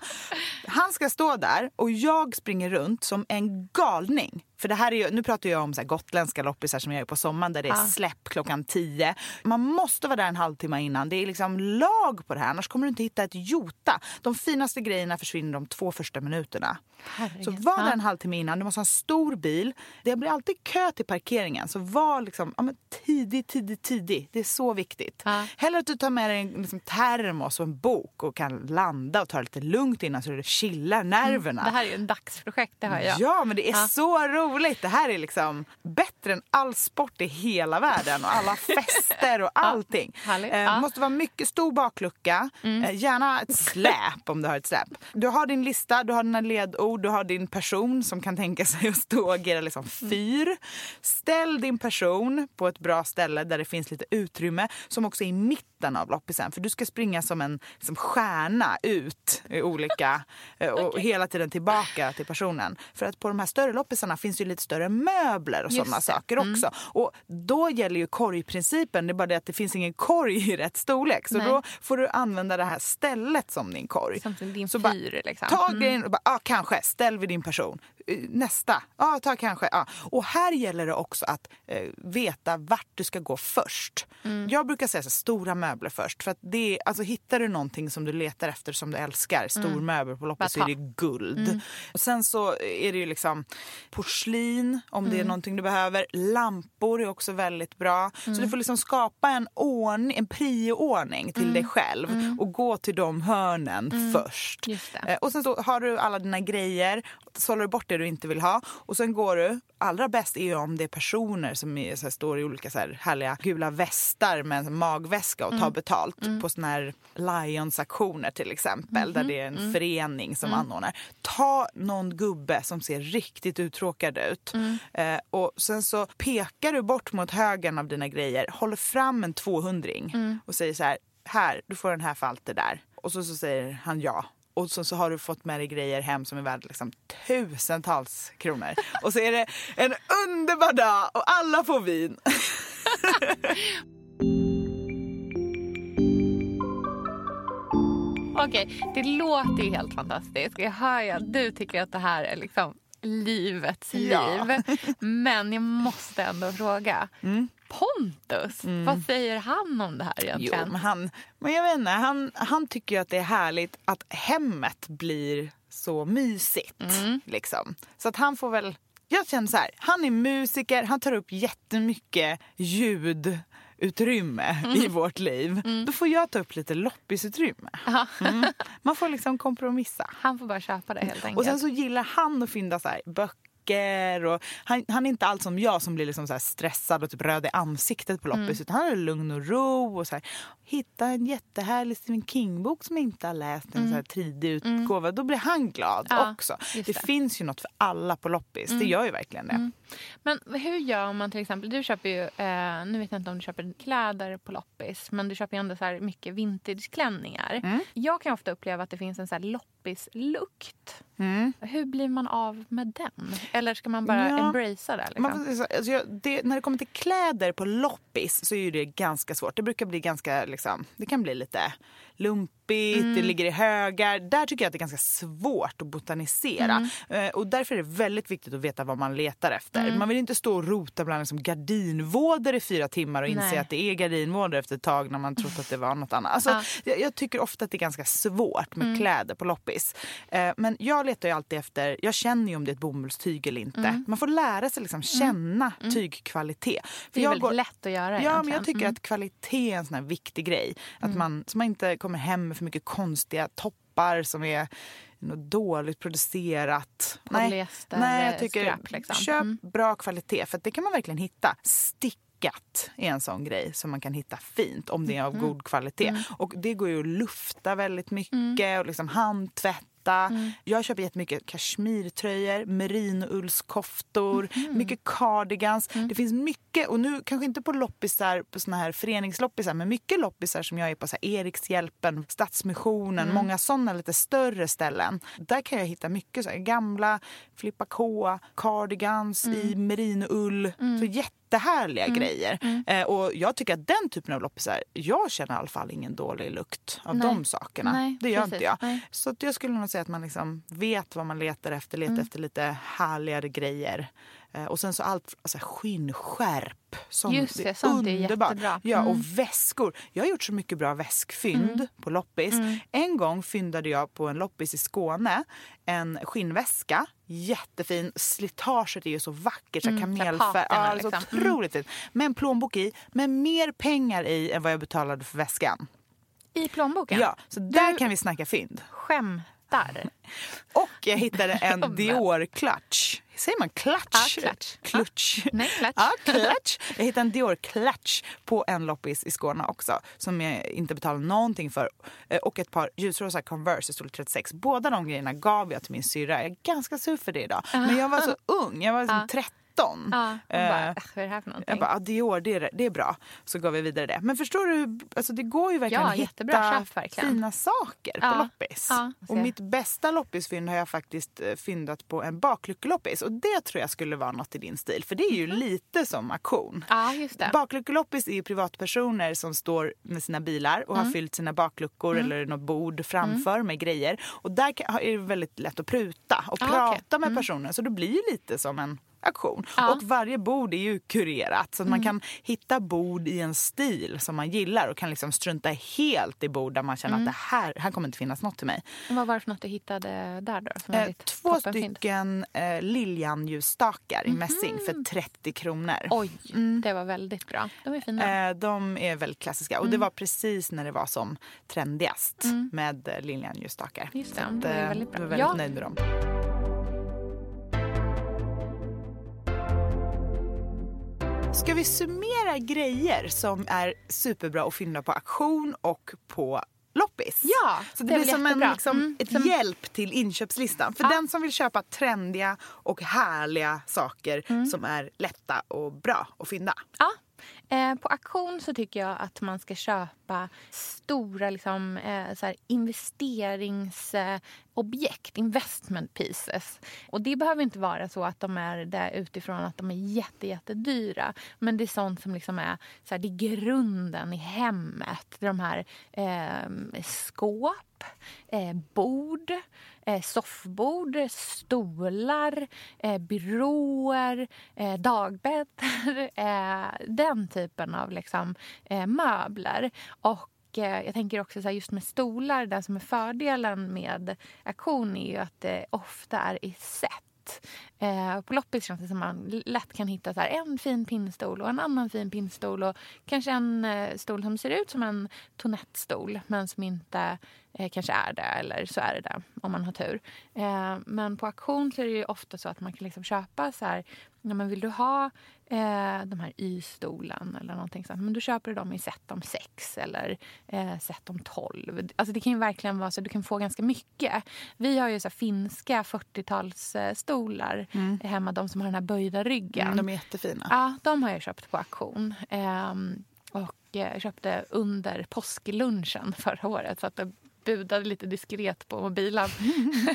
S7: Han ska stå där och jag springer runt som en galning. För det här är ju, nu pratar jag om så här gotländska loppisar som jag gör på sommaren där det är släpp klockan 10. Man måste vara där en halvtimme innan. Det är liksom lag på det här, annars kommer du inte hitta ett jota. De finaste grejerna försvinner de två första minuterna.
S6: Herregud.
S7: Så var där en halvtimme innan. Du måste ha en stor bil. Det blir alltid kö till parkeringen. Så var liksom, ja, men tidig, tidig, tidig. Det är så viktigt.
S6: Ja.
S7: Hellre att du tar med dig en liksom, termos och en bok och kan landa och ta det lite lugnt innan så det chillar nerverna.
S6: Mm, Det här är ju en dagsprojekt, det hör jag.
S7: Ja, men det är
S6: Ja.
S7: så roligt. Det här är liksom bättre än all sport i hela världen och alla fester och allting.
S6: Härligt.
S7: Eh,
S6: Ja. Mm.
S7: måste vara mycket stor baklucka. Eh, gärna ett släp om du har ett släp. Du har din lista, du har dina ledord, du har din person som kan tänka sig att stå och agera liksom
S6: Mm.
S7: fyr. Ställ din person på ett bra ställe där det finns lite utrymme som också är i mitten av loppisen. För du ska springa som en liksom, stjärna ut i olika eh, och hela tiden tillbaka till personen. För att på de här större loppisarna finns ju lite större möbler och sådana saker också. Och då gäller ju korgprincipen. Det är bara det att det finns ingen korg i rätt storlek. Så
S6: Nej.
S7: då får du använda det här stället som din korg.
S6: Som din
S7: Så bara,
S6: fyr, liksom.
S7: Ta
S6: Mm.
S7: grejen och bara, ah, kanske, ställ vid din person. Eh, Nästa, ja ta kanske. Ja. Och här gäller det också att eh, veta vart du ska gå först.
S6: Mm.
S7: Jag brukar säga så stora möbler först. För att det alltså, hittar du någonting som du letar efter som du älskar, stor
S6: Mm.
S7: möbel på loppis så är det guld.
S6: Mm.
S7: Och sen så är det ju liksom porslin om det är
S6: Mm.
S7: någonting du behöver. Lampor är också väldigt bra. Så
S6: Mm.
S7: du får liksom skapa en, ordning, en prioordning till
S6: Mm.
S7: dig själv
S6: Mm.
S7: och gå till de hörnen
S6: Mm.
S7: först. Eh, Och sen så har du alla dina grejer, sållar du bort det du inte vill ha och sen går du. Allra bäst är ju om det är personer som är, så här, står i olika så här, härliga gula västar med en magväska och tar
S6: Mm.
S7: betalt
S6: Mm.
S7: på såna här Lions-aktioner till exempel där
S6: Mhm.
S7: det är en
S6: Mm.
S7: förening som
S6: Mm.
S7: anordnar. Ta någon gubbe som ser riktigt uttråkad ut
S6: Mm.
S7: eh, och sen så pekar du bort mot högen av dina grejer, håller fram en 200
S6: Mm.
S7: och säger så här, här, du får den här för allt det där. Och så, så säger han ja. Och så, så har du fått med dig grejer hem som är värda liksom tusentals kronor. Och så är det en underbar dag och alla får vin.
S6: Okej, det låter ju helt fantastiskt. Jag hör ju att du tycker att det här är liksom livets
S7: Ja.
S6: liv. Men jag måste ändå fråga. Pontus, vad säger han om det här
S7: Jo,
S6: egentligen?
S7: men han, men jag vet inte, han, han tycker att det är härligt att hemmet blir så mysigt. Liksom. Så att han får väl... Jag känner så här, han är musiker, han tar upp jättemycket ljudutrymme i vårt liv. Då får jag ta upp lite loppisutrymme. Mm. Man får liksom kompromissa.
S6: Han får bara köpa det helt enkelt.
S7: Och sen så gillar han att fynda så här, böcker. Och han, han är inte alls som jag som blir liksom så stressad och typ röd i ansiktet på loppis.
S6: Mm.
S7: Utan han är lugn och ro. Och så här, hitta en jättehärlig Stephen King-bok som jag inte har läst. En
S6: Mm.
S7: så tidig utgåva. Då blir han glad
S6: Ja,
S7: också. Det,
S6: det.
S7: finns ju något för alla på loppis. Det
S6: Mm.
S7: gör ju verkligen det.
S6: Mm. Men hur gör man till exempel? Du köper ju, eh, nu vet jag inte om du köper kläder på loppis, men du köper ju ändå så här mycket vintageklänningar.
S7: Mm.
S6: Jag kan ofta uppleva att det finns en så loppislukt. Hur blir man av med den? Eller ska man bara
S7: Ja.
S6: embracea det? Liksom?
S7: Man, alltså, det, när det kommer till kläder på loppis så är det ganska svårt. Det brukar bli ganska, liksom, det kan bli lite lumpigt,
S6: Mm.
S7: det ligger i högar. Där tycker jag att det är ganska svårt att botanisera.
S6: Mm.
S7: Eh, och därför är det väldigt viktigt att veta vad man letar efter.
S6: Mm.
S7: Man vill inte stå och rota bland liksom gardinvådor i fyra timmar och inse
S6: Nej.
S7: att det är gardinvådor efter ett tag när man trott att det var något annat. Alltså,
S6: Ja.
S7: jag, jag tycker ofta att det är ganska svårt med
S6: Mm.
S7: kläder på loppis. Eh, men jag letar ju alltid efter, jag känner ju om det är ett bomullstyg eller inte.
S6: Mm.
S7: Man får lära sig liksom känna
S6: Mm.
S7: tygkvalitet. För
S6: Det är väldigt
S7: går-
S6: lätt att göra
S7: Ja, men
S6: egentligen.
S7: jag tycker att kvalitet är en sån här viktig grej. Att man, så man inte kommer hem med för mycket konstiga toppar som är något dåligt producerat.
S6: Polyester,
S7: Nej, jag tycker
S6: skräp, liksom.
S7: köp
S6: Mm.
S7: bra kvalitet för det kan man verkligen hitta. Stickat är en sån grej som man kan hitta fint om det är av
S6: Mm.
S7: god kvalitet. Och det går ju att lufta väldigt mycket
S6: Mm.
S7: och liksom handtvätta. Jag köper jättemycket kashmirtröjor, merinoullskoftor,
S6: Mm.
S7: mycket cardigans. Det finns mycket, och nu kanske inte på loppisar, på såna här föreningsloppisar, men mycket loppisar som jag är på så här Erikshjälpen, Stadsmissionen,
S6: Mm.
S7: många såna lite större ställen. Där kan jag hitta mycket så här gamla Flippa K, cardigans
S6: Mm.
S7: i merinoull. Så jättehärliga grejer.
S6: Mm.
S7: Eh, och jag tycker att den typen av loppisar, jag känner i alla fall ingen dålig lukt av
S6: Nej.
S7: de sakerna.
S6: Nej,
S7: det gör
S6: precis.
S7: inte jag.
S6: Nej.
S7: Så jag skulle nog säga att man liksom vet vad man letar efter. Letar
S6: Mm.
S7: efter lite härligare grejer. Eh, och sen så allt, alltså skinnskärp. Som,
S6: Just det, sånt är jättebra.
S7: Ja, och
S6: Mm.
S7: väskor. Jag har gjort så mycket bra väskfynd
S6: Mm.
S7: på loppis. En gång fyndade jag på en loppis i Skåne en skinnväska. Jättefin. Slitaget är ju så vackert. Så
S6: Mm,
S7: kamelfärg. Ja, så
S6: liksom.
S7: otroligt fint. Med en plånbok i. Med mer pengar i än vad jag betalade för väskan.
S6: I plånboken?
S7: Ja, så där kan vi snacka fynd.
S6: Skämtar.
S7: Och jag hittade en
S6: Jobben.
S7: Säger man clutch?
S6: Ja, clutch.
S7: Clutch.
S6: Nej, clutch.
S7: Ja, clutch. Jag hittade en Dior-clutch på en loppis i Skåne också. Som jag inte betalade någonting för. Eh, Och ett par ljusrosa Converse i storlek 36. Båda de grejerna gav jag till min syrra. Jag är ganska sur för det idag. Men jag var så ung. Jag var liksom
S6: Ja.
S7: 13.
S6: Ja, bara,
S7: Eh,
S6: "Äh, vad är det här för någonting?
S7: jag bara, ah, Dior, det är, det är bra. Så gav vi vidare det. Men förstår du, alltså det går ju verkligen
S6: Ja,
S7: att hitta
S6: köp, verkligen.
S7: fina saker
S6: Ja,
S7: på loppis.
S6: ja,
S7: och mitt bästa loppisfynd har jag faktiskt eh, fyndat på en bakluckeloppis. Och det tror jag skulle vara något i din stil. För det är ju lite som auktion.
S6: Ja, just det.
S7: Bakluckeloppis är ju privatpersoner som står med sina bilar och har
S6: Mm.
S7: fyllt sina bakluckor eller något bord framför med grejer. Och där är det väldigt lätt att pruta och
S6: Ah,
S7: prata
S6: okej.
S7: med personen. Så det blir ju lite som en auktion.
S6: Ja.
S7: Och varje bord är ju kurerat så att man kan hitta bord i en stil som man gillar och kan liksom strunta helt i bord där man känner att det här, här kommer inte finnas något till mig.
S6: Vad var det för något du hittade där då?
S7: Eh, två stycken eh, Liljanljusstakar i mässing för 30 kronor.
S6: Oj, det var väldigt bra. De är fina.
S7: Eh, de är väldigt klassiska och det var precis när det var som trendigast med eh, Liljanljusstakar.
S6: Just det,
S7: Så att, eh,
S6: väldigt bra.
S7: Jag var väldigt
S6: Ja.
S7: nöjd med dem. Ska vi summera grejer som är superbra att fynda på auktion och på loppis?
S6: Ja,
S7: Så
S6: det
S7: det, blir som en, liksom,
S6: Mm,
S7: ett
S6: som-
S7: hjälp till inköpslistan. För den som vill köpa trendiga och härliga saker
S6: Mm.
S7: som är lätta och bra att fynda.
S6: Ja. Eh, på auktion så tycker jag att man ska köpa stora liksom, eh, så här investeringsobjekt, investment pieces. Och det behöver inte vara så att de är där utifrån att de är jätte, jättedyra. Men det är sånt som liksom är, så här, det är grunden i hemmet. De här eh, skåp, eh, bord, eh, soffbord, stolar, eh, byråer, eh, dagbäddar. Eh, den typen av liksom, eh, möbler. Och eh, jag tänker också så här, just med stolar, den som är fördelen med auktion är ju att det ofta är i set. Eh, på loppis känns det som att man lätt kan hitta så här, en fin pinnstol och en annan fin pinnstol och kanske en eh, stol som ser ut som en tonettstol men som inte eh, kanske är det eller så är det det om man har tur. Eh, men på auktion så är det ju ofta så att man kan liksom köpa så här, ja, men vill du ha eh, de här Y-stolen eller någonting sånt, men då köper du dem i set om sex eller eh, set om tolv. Alltså det kan ju verkligen vara så att du kan få ganska mycket. Vi har ju så finska 40-talsstolar hemma, de som har den här böjda ryggen.
S7: Mm, de är jättefina.
S6: Ja, de har jag köpt på auktion. Ehm, och jag köpte under påsklunchen förra året. Så att budade lite diskret på mobilen.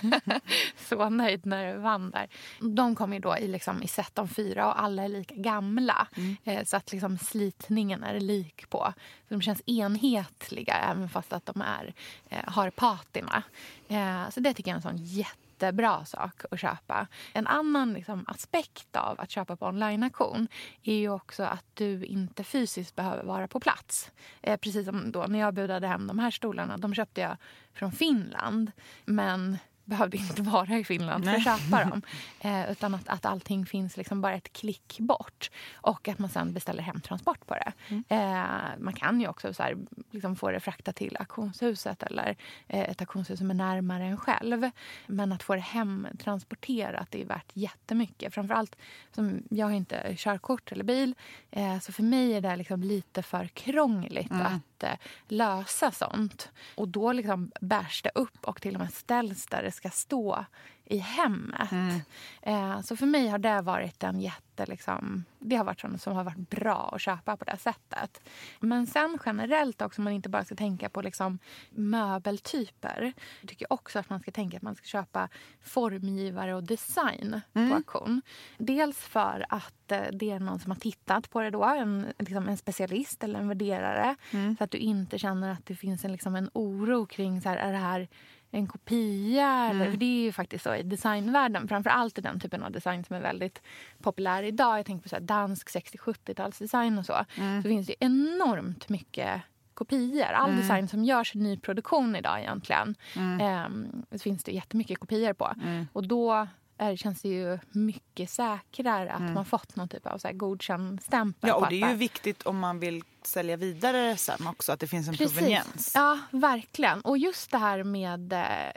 S6: så nöjd när jag vann där. De kom ju då i, liksom, i set om fyra och alla är lika gamla. Eh, så att liksom, slitningen är lik på. Så de känns enhetliga även fast att de är, eh, har patina. Eh, så det tycker jag är en sån jätte jättebra sak att köpa. En annan liksom, aspekt av att köpa på online-auktion är ju också att du inte fysiskt behöver vara på plats. Eh, precis som då när jag budade hem de här stolarna. De köpte jag från Finland. Men behövde inte vara i Finland för att köpa dem. Eh, utan att, att allting finns liksom bara ett klick bort. Och att man sen beställer hemtransport på det.
S9: Mm.
S6: Eh, man kan ju också så här, liksom få det fraktat till auktionshuset eller eh, ett auktionshus som är närmare en själv. Men att få det hemtransporterat är värt jättemycket. Framförallt, som jag har inte körkort eller bil. Eh, så för mig är det liksom lite för krångligt
S7: Mm.
S6: att inte lösa sånt. Och då liksom bärs det upp och till och med ställs där det ska stå i hemmet.
S7: Mm.
S6: Eh, så för mig har det varit en jätte... Liksom, det har varit sånt som har varit bra att köpa på det sättet. Men sen generellt också, om man inte bara ska tänka på liksom möbeltyper. Jag tycker också att man ska tänka att man ska köpa formgivare och design
S7: Mm.
S6: på auktion. Dels för att eh, det är någon som har tittat på det då, en, liksom en specialist eller en värderare.
S7: Mm.
S6: Så att du inte känner att det finns en, liksom en oro kring så här, är det här en kopia?
S7: Mm.
S6: för det är ju faktiskt så i designvärlden. Framför allt i den typen av design som är väldigt populär idag. Jag tänker på så dansk 60-70-talsdesign och så.
S7: Mm.
S6: Så finns det enormt mycket kopior. All
S7: Mm.
S6: design som görs i nyproduktion idag egentligen.
S7: Mm.
S6: så finns det jättemycket kopior på.
S7: Mm.
S6: Och då är, känns det ju mycket säkrare att
S7: Mm.
S6: man fått någon typ av så här godkänd stämpel
S7: Ja, och det är ju viktigt om man vill sälja vidare sen också, att det finns en proveniens.
S6: Ja, verkligen. Och just det här med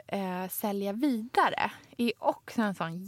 S6: eh, sälja vidare är också en sån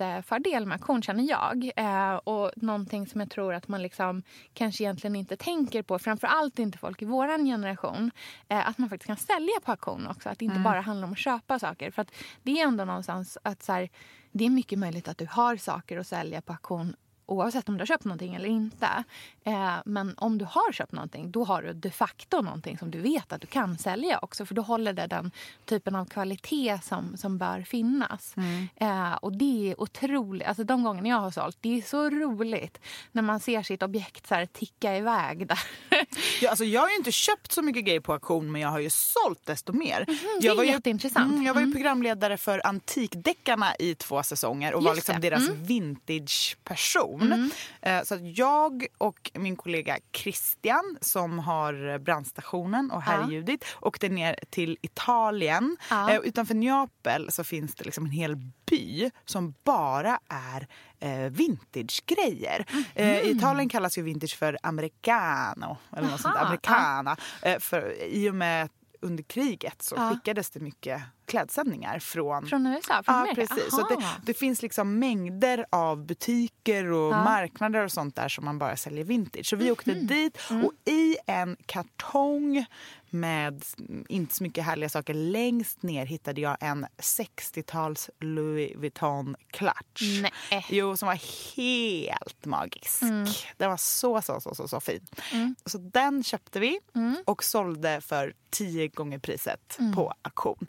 S6: jättefördel med auktion, känner jag. Eh, och någonting som jag tror att man liksom kanske egentligen inte tänker på, framför allt inte folk i vår generation, eh, att man faktiskt kan sälja på auktion också. Att det inte
S7: Mm.
S6: bara handlar om att köpa saker. För att det är ändå någonstans att så här, det är mycket möjligt att du har saker att sälja på auktion oavsett om du har köpt någonting eller inte. Eh, men om du har köpt någonting, då har du de facto någonting som du vet att du kan sälja också. För då håller det den typen av kvalitet som, som bör finnas.
S7: Mm.
S6: Eh, och det är otroligt. Alltså de gångerna jag har sålt, det är så roligt när man ser sitt objekt så här ticka iväg där.
S7: Ja, alltså jag har ju inte köpt så mycket grejer på auktion men jag har ju sålt desto mer.
S6: Mhm, det
S7: jag
S6: är
S7: var ju,
S6: jätteintressant.
S7: Mm, jag var ju
S6: Mm.
S7: programledare för Antikdeckarna i två säsonger och var
S6: Just
S7: liksom
S6: det.
S7: deras
S6: Mm.
S7: vintage-person. Eh, Så jag och min kollega Christian som har brandstationen och Herr
S6: Ja.
S7: Åkte ner till Italien.
S6: Ja.
S7: Eh, Utanför Neapel så finns det liksom en hel by som bara är eh, vintage-grejer. Eh, I Italien kallas ju vintage för americano. Eller något sånt, americana. Eh, för, I och med under kriget så
S6: Ja.
S7: skickades det mycket klädsändningar från
S6: Från USA? Från
S7: Ja, precis. Så det, det finns liksom mängder av butiker och
S6: Ja.
S7: marknader och sånt där som man bara säljer vintage. Så vi åkte
S6: Mhm.
S7: dit
S6: Mm.
S7: och i en kartong med inte så mycket härliga saker längst ner hittade jag en 60-tals Louis Vuitton clutch.
S6: Nej.
S7: Jo, som var helt magisk.
S6: Mm.
S7: Den var så, så, så, så, så fin.
S6: Mm.
S7: Så den köpte vi
S6: Mm.
S7: och sålde för tio gånger priset
S6: Mm.
S7: på auktion.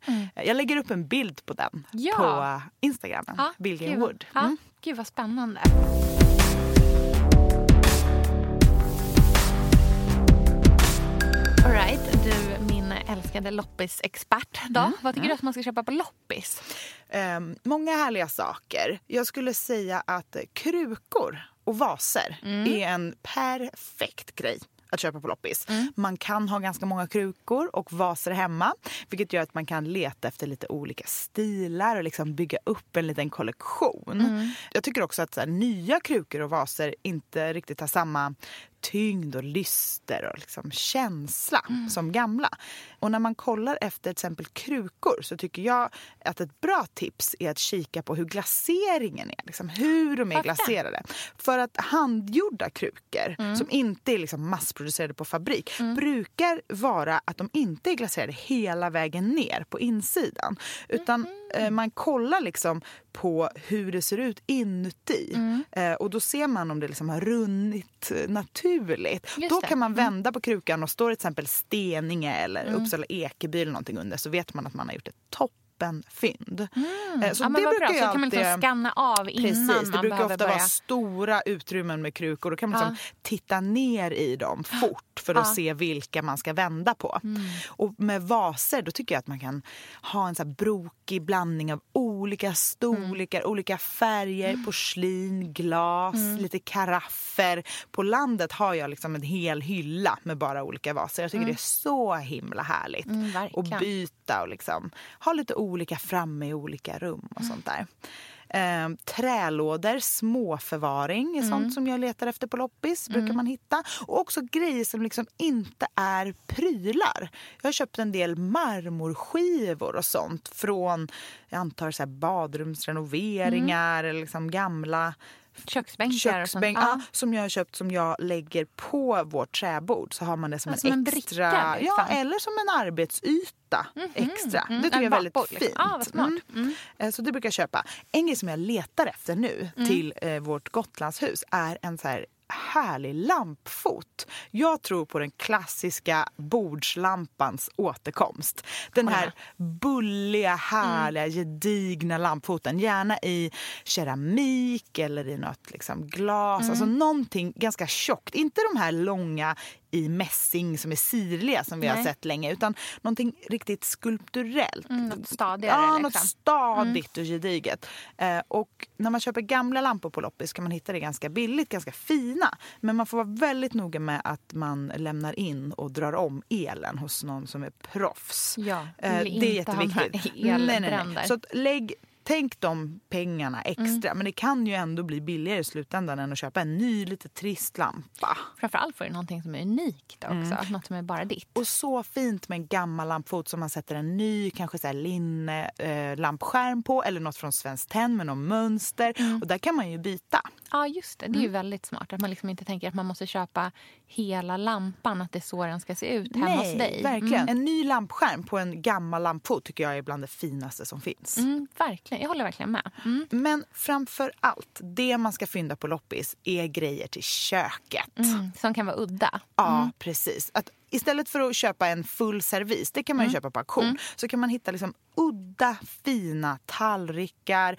S7: Jag lägger upp en bild på den
S6: Ja.
S7: på Instagram.
S6: Ja,
S7: Billgren
S6: gud,
S7: Wood.
S6: Ja,
S7: Mm.
S6: Gud vad spännande. All right, du min älskade loppisexpert. Då.
S7: Mm,
S6: Vad tycker
S7: mm.
S6: du att man ska köpa på loppis?
S7: Ehm, många härliga saker. Jag skulle säga att krukor och vaser
S6: Mm.
S7: är en perfekt grej att köpa på loppis.
S6: Mm.
S7: Man kan ha ganska många krukor och vaser hemma vilket gör att man kan leta efter lite olika stilar och liksom bygga upp en liten kollektion.
S6: Mm.
S7: Jag tycker också att här, nya krukor och vaser inte riktigt har samma tyngd och lyster och liksom känsla
S6: Mm.
S7: som gamla. Och när man kollar efter till exempel krukor så tycker jag att ett bra tips är att kika på hur glaseringen är. Liksom hur de är glaserade. För att handgjorda krukor
S6: Mm.
S7: som inte är liksom massproducerade på fabrik brukar vara att de inte är glaserade hela vägen ner på insidan. Utan
S6: Mm.
S7: Eh, man kollar liksom på hur det ser ut inuti.
S6: Mm.
S7: Eh, och då ser man om det liksom har runnit naturligt.
S6: Just
S7: då
S6: det.
S7: kan man
S6: Mm.
S7: vända på krukan och står till exempel Steninge eller
S6: Mm.
S7: Uppsala Ekeby eller någonting under så vet man att man har gjort ett toppenfynd.
S6: Mm.
S7: Eh, Så
S6: ja,
S7: det brukar
S6: bra. Så kan man liksom scanna av innan
S7: Precis, det
S6: man
S7: brukar ofta
S6: börja.
S7: vara stora utrymmen med krukor. Då kan man liksom titta ner i dem fort. för att se vilka man ska vända på. Och med vaser då tycker jag att man kan ha en så här brokig blandning av olika storlekar, olika färger, porslin, glas, lite karaffer. På landet har jag liksom en hel hylla med bara olika vaser. Jag tycker det är så himla härligt.
S6: Mm, verkligen.
S7: och byta och liksom ha lite olika framme i olika rum och sånt där. Eh, trälådor, småförvaring är sånt som jag letar efter på loppis. brukar man hitta. Och också grejer som liksom inte är prylar. Jag har köpt en del marmorskivor och sånt från jag antar så badrumsrenoveringar eller liksom gamla
S6: Köksbänkar och sånt.
S7: köksbänk
S6: ja,
S7: som jag har köpt som jag lägger på vårt träbord. Så har man det som
S6: Ja,
S7: en
S6: som en
S7: extra...
S6: bricka, liksom.
S7: ja, eller som en arbetsyta extra.
S6: mm.
S7: Det tycker
S6: En
S7: jag är väldigt
S6: bakbord,
S7: fint.
S6: liksom. Vad smart.
S7: Mm. Eh, Så det brukar jag köpa. En grej som jag letar efter nu
S6: Mm.
S7: till eh, vårt Gotlandshus är en så här härlig lampfot. Jag tror på den klassiska bordslampans återkomst. Den här bulliga, härliga,
S6: Mm.
S7: gedigna lampfoten. Gärna i keramik eller i något liksom glas.
S6: Mm.
S7: Alltså någonting ganska tjockt. Inte de här långa i mässing som är sirliga som vi har
S6: Nej.
S7: sett länge. Utan någonting riktigt skulpturellt.
S6: Mm, något stadigare.
S7: Ja,
S6: liksom.
S7: något stadigt och gediget. Eh, och när man köper gamla lampor på loppis kan man hitta det ganska billigt, ganska fina. Men man får vara väldigt noga med att man lämnar in och drar om elen hos någon som är proffs.
S6: Ja,
S7: Eh, det är jätteviktigt. Nej, nej, nej. Så lägg, tänk de pengarna extra. Men det kan ju ändå bli billigare i slutändan än att köpa en ny lite trist lampa.
S6: Framförallt får du någonting som är unikt också.
S7: Mm.
S6: Något som är bara ditt.
S7: Och så fint med en gammal lampfot som man sätter en ny kanske så här linne eh, lampskärm på eller något från Svenskt Tenn med något mönster.
S6: Mm.
S7: Och där kan man ju byta.
S6: Ja, just det. Det är
S7: Mm.
S6: ju väldigt smart. Att man liksom inte tänker att man måste köpa hela lampan. Att det är så den ska se ut hemma hos dig.
S7: verkligen.
S6: Mm.
S7: En ny lampskärm på en gammal lampfot tycker jag är bland det finaste som finns.
S6: Mm, verkligen. Jag håller verkligen med. Mm.
S7: Men framför allt, det man ska fynda på loppis är grejer till köket.
S6: Mm, som kan vara udda.
S7: Ja, precis. Att istället för att köpa en full servis, det kan man ju köpa på auktion, så kan man hitta liksom udda fina tallrikar,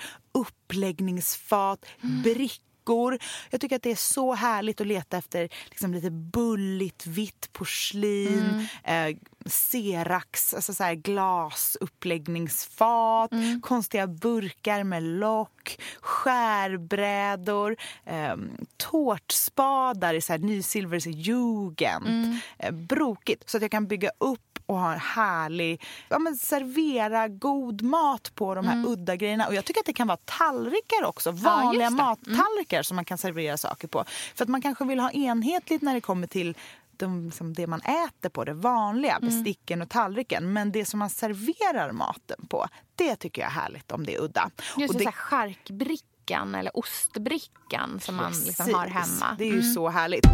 S7: uppläggningsfat, brickor. Jag tycker att det är så härligt att leta efter liksom lite bulligt vitt porslin, eh, serax, alltså så här glasuppläggningsfat, konstiga burkar med lock, skärbrädor, eh, tårtspadar i så här nysilvers jugend. Eh, brokigt, så att jag kan bygga upp och ha en härlig, ja men servera god mat på de här udda grejerna. Och jag tycker att det kan vara tallrikar också, vanliga
S6: just det.
S7: mattallrikar som man kan servera saker på. För att man kanske vill ha enhetligt när det kommer till de, liksom det man äter på, det vanliga, besticken och tallriken. Men det som man serverar maten på, det tycker jag är härligt om det är udda.
S6: Just
S7: Och
S6: det, så här charkbrickan eller ostbrickan som man liksom har hemma.
S7: Det är ju
S6: Mm.
S7: så härligt.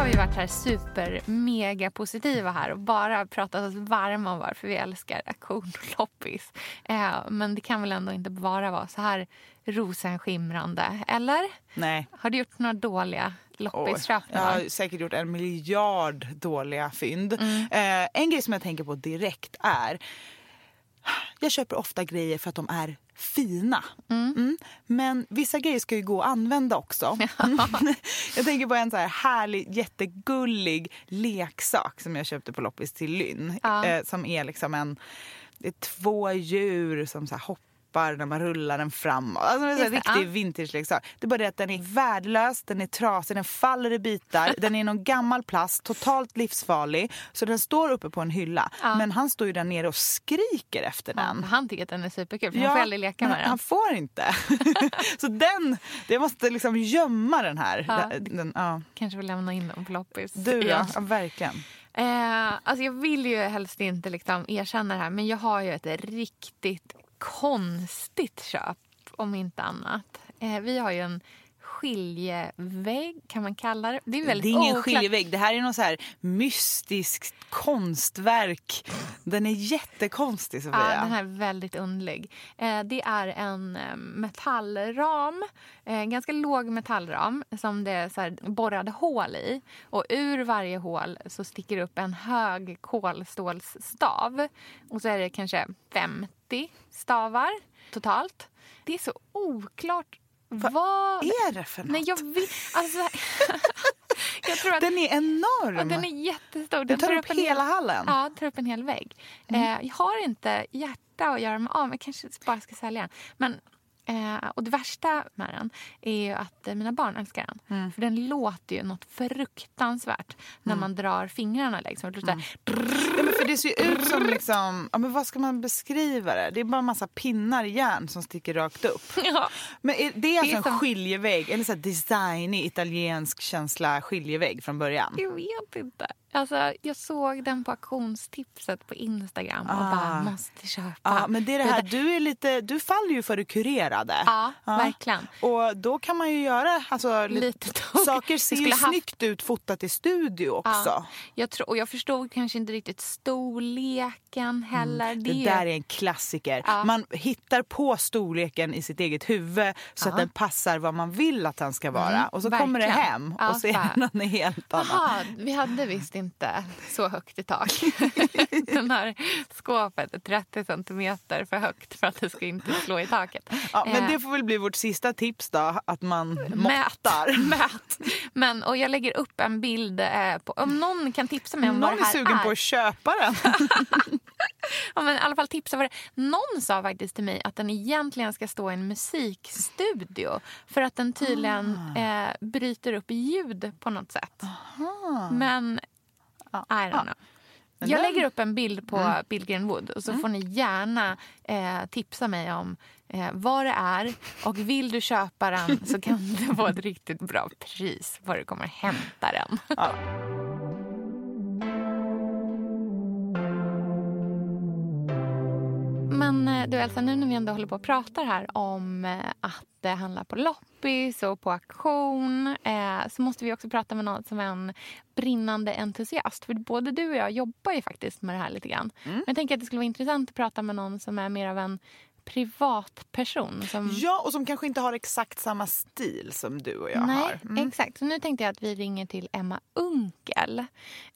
S6: Har vi varit här super mega positiva här och bara pratat oss varma om varför vi älskar auktion och loppis. Eh, men det kan väl ändå inte bara vara så här rosenskimrande, eller?
S7: Nej.
S6: Har du gjort några dåliga loppisköp?
S7: jag har säkert gjort en miljard dåliga fynd.
S6: Mm.
S7: Eh, en grej som jag tänker på direkt är... Jag köper ofta grejer för att de är fina. Mm. Men vissa grejer ska ju gå att använda också. jag tänker på en så här härlig, jättegullig leksak som jag köpte på loppis till Lynn.
S6: Ja.
S7: Eh, som är liksom en... Det är två djur som så här hoppar när man rullar den framåt. Alltså det är
S6: det,
S7: riktig
S6: ja.
S7: vintage-leksak. Det är bara det att den är värdelös, den är trasig, den faller i bitar. den är någon gammal plast, totalt livsfarlig. Så den står uppe på en hylla.
S6: Ja.
S7: Men han står ju där nere och skriker efter
S6: Ja,
S7: den.
S6: han tycker att den är superkul, för han får aldrig leka med den.
S7: Han får inte. så den, det måste liksom gömma den här.
S6: Ja.
S7: Den, ja.
S6: Kanske vill lämna in dem på loppis.
S7: Du då? Ja, verkligen.
S6: Eh, alltså jag vill ju helst inte liksom erkänna det här men jag har ju ett riktigt konstigt köp om inte annat. Eh, vi har ju en skiljevägg kan man kalla det. Det är väldigt
S7: Det är ingen
S6: oklart.
S7: skiljevägg. Det här är något så här mystiskt konstverk. Den är jättekonstig, Sofia.
S6: Ja, den här är väldigt underlig. Eh, det är en eh, metallram, eh, ganska låg metallram som det är så borrade hål i. Och ur varje hål så sticker upp en hög kolstålsstav. Och så är det kanske 50 stavar totalt. Det är så oklart Vad
S7: är det för något?
S6: Nej, jag vet... Alltså, jag tror att,
S7: Den är enorm.
S6: Ja, den är jättestor.
S7: Den tar upp
S6: en
S7: hela
S6: hel,
S7: hallen.
S6: Ja, tar upp en hel vägg.
S7: Mm.
S6: Eh, jag har inte hjärta att göra mig av med. kanske bara ska sälja den. Men, eh, och det värsta med den är ju att eh, mina barn älskar den.
S7: Mm.
S6: För den låter ju något fruktansvärt när man drar fingrarna liksom. Det
S7: Mm. Ja, men för det ser ut som liksom, ja, men vad ska man beskriva det? Det är bara en massa pinnar i järn som sticker rakt upp.
S6: Ja.
S7: Men är, det är alltså
S6: är
S7: en
S6: som-
S7: skiljevägg, eller så designig italiensk känsla skiljevägg från början.
S6: Jag vet inte. Alltså, jag såg den på auktionstipset på Instagram och
S7: Ah.
S6: bara måste köpa.
S7: Ja, men det är det här, du, är lite, du faller ju för det kurerade.
S6: Ja, verkligen.
S7: Och då kan man ju göra, alltså, li-
S6: Lite tog-
S7: saker ser ju
S6: haft-
S7: snyggt ut fotat i studio också.
S6: Ja, jag, tror, och jag förstod kanske inte riktigt storleken heller.
S7: Det,
S6: är ju-
S7: där är en klassiker. Man hittar på storleken i sitt eget huvud så att den passar vad man vill att den ska vara.
S6: Mm,
S7: och så kommer det
S6: verkligen.
S7: hem och så är den en helt annan.
S6: Jaha, vi hade visst inte så högt i tak. Den här skåpet är 30 centimeter för högt för att det ska inte slå i taket.
S7: Ja, men
S6: Eh,
S7: det får väl bli vårt sista tips då, att man
S6: Mät.
S7: måttar.
S6: Mät. Men, och jag lägger upp en bild eh, på, om någon kan tipsa mig om
S7: Någon
S6: vad det
S7: är
S6: här
S7: sugen
S6: är.
S7: på att köpa den.
S6: Ja, men i alla fall tipsa vad det Någon sa faktiskt till mig att den egentligen ska stå i en musikstudio för att den tydligen
S7: Ah.
S6: eh, bryter upp ljud på något sätt. Men I don't know.
S7: Men
S6: Jag
S7: den-
S6: lägger upp en bild på
S7: Mm.
S6: Billgren Wood och så får ni gärna eh, tipsa mig om eh, vad det är. Och vill du köpa den så kan du få ett riktigt bra pris var du kommer hämta den. Men eh, du Elsa, nu när vi ändå håller på och pratar här om eh, att det handlar på loppis och på auktion eh, så måste vi också prata med någon som är en brinnande entusiast. För både du och jag jobbar ju faktiskt med det här lite grann. Men jag tänker att det skulle vara intressant att prata med någon som är mer av en privatperson. Som...
S7: Ja, och som kanske inte har exakt samma stil som du och jag
S6: Nej,
S7: har. Mm.
S6: exakt. Så nu tänkte jag att vi ringer till Emma Unkel.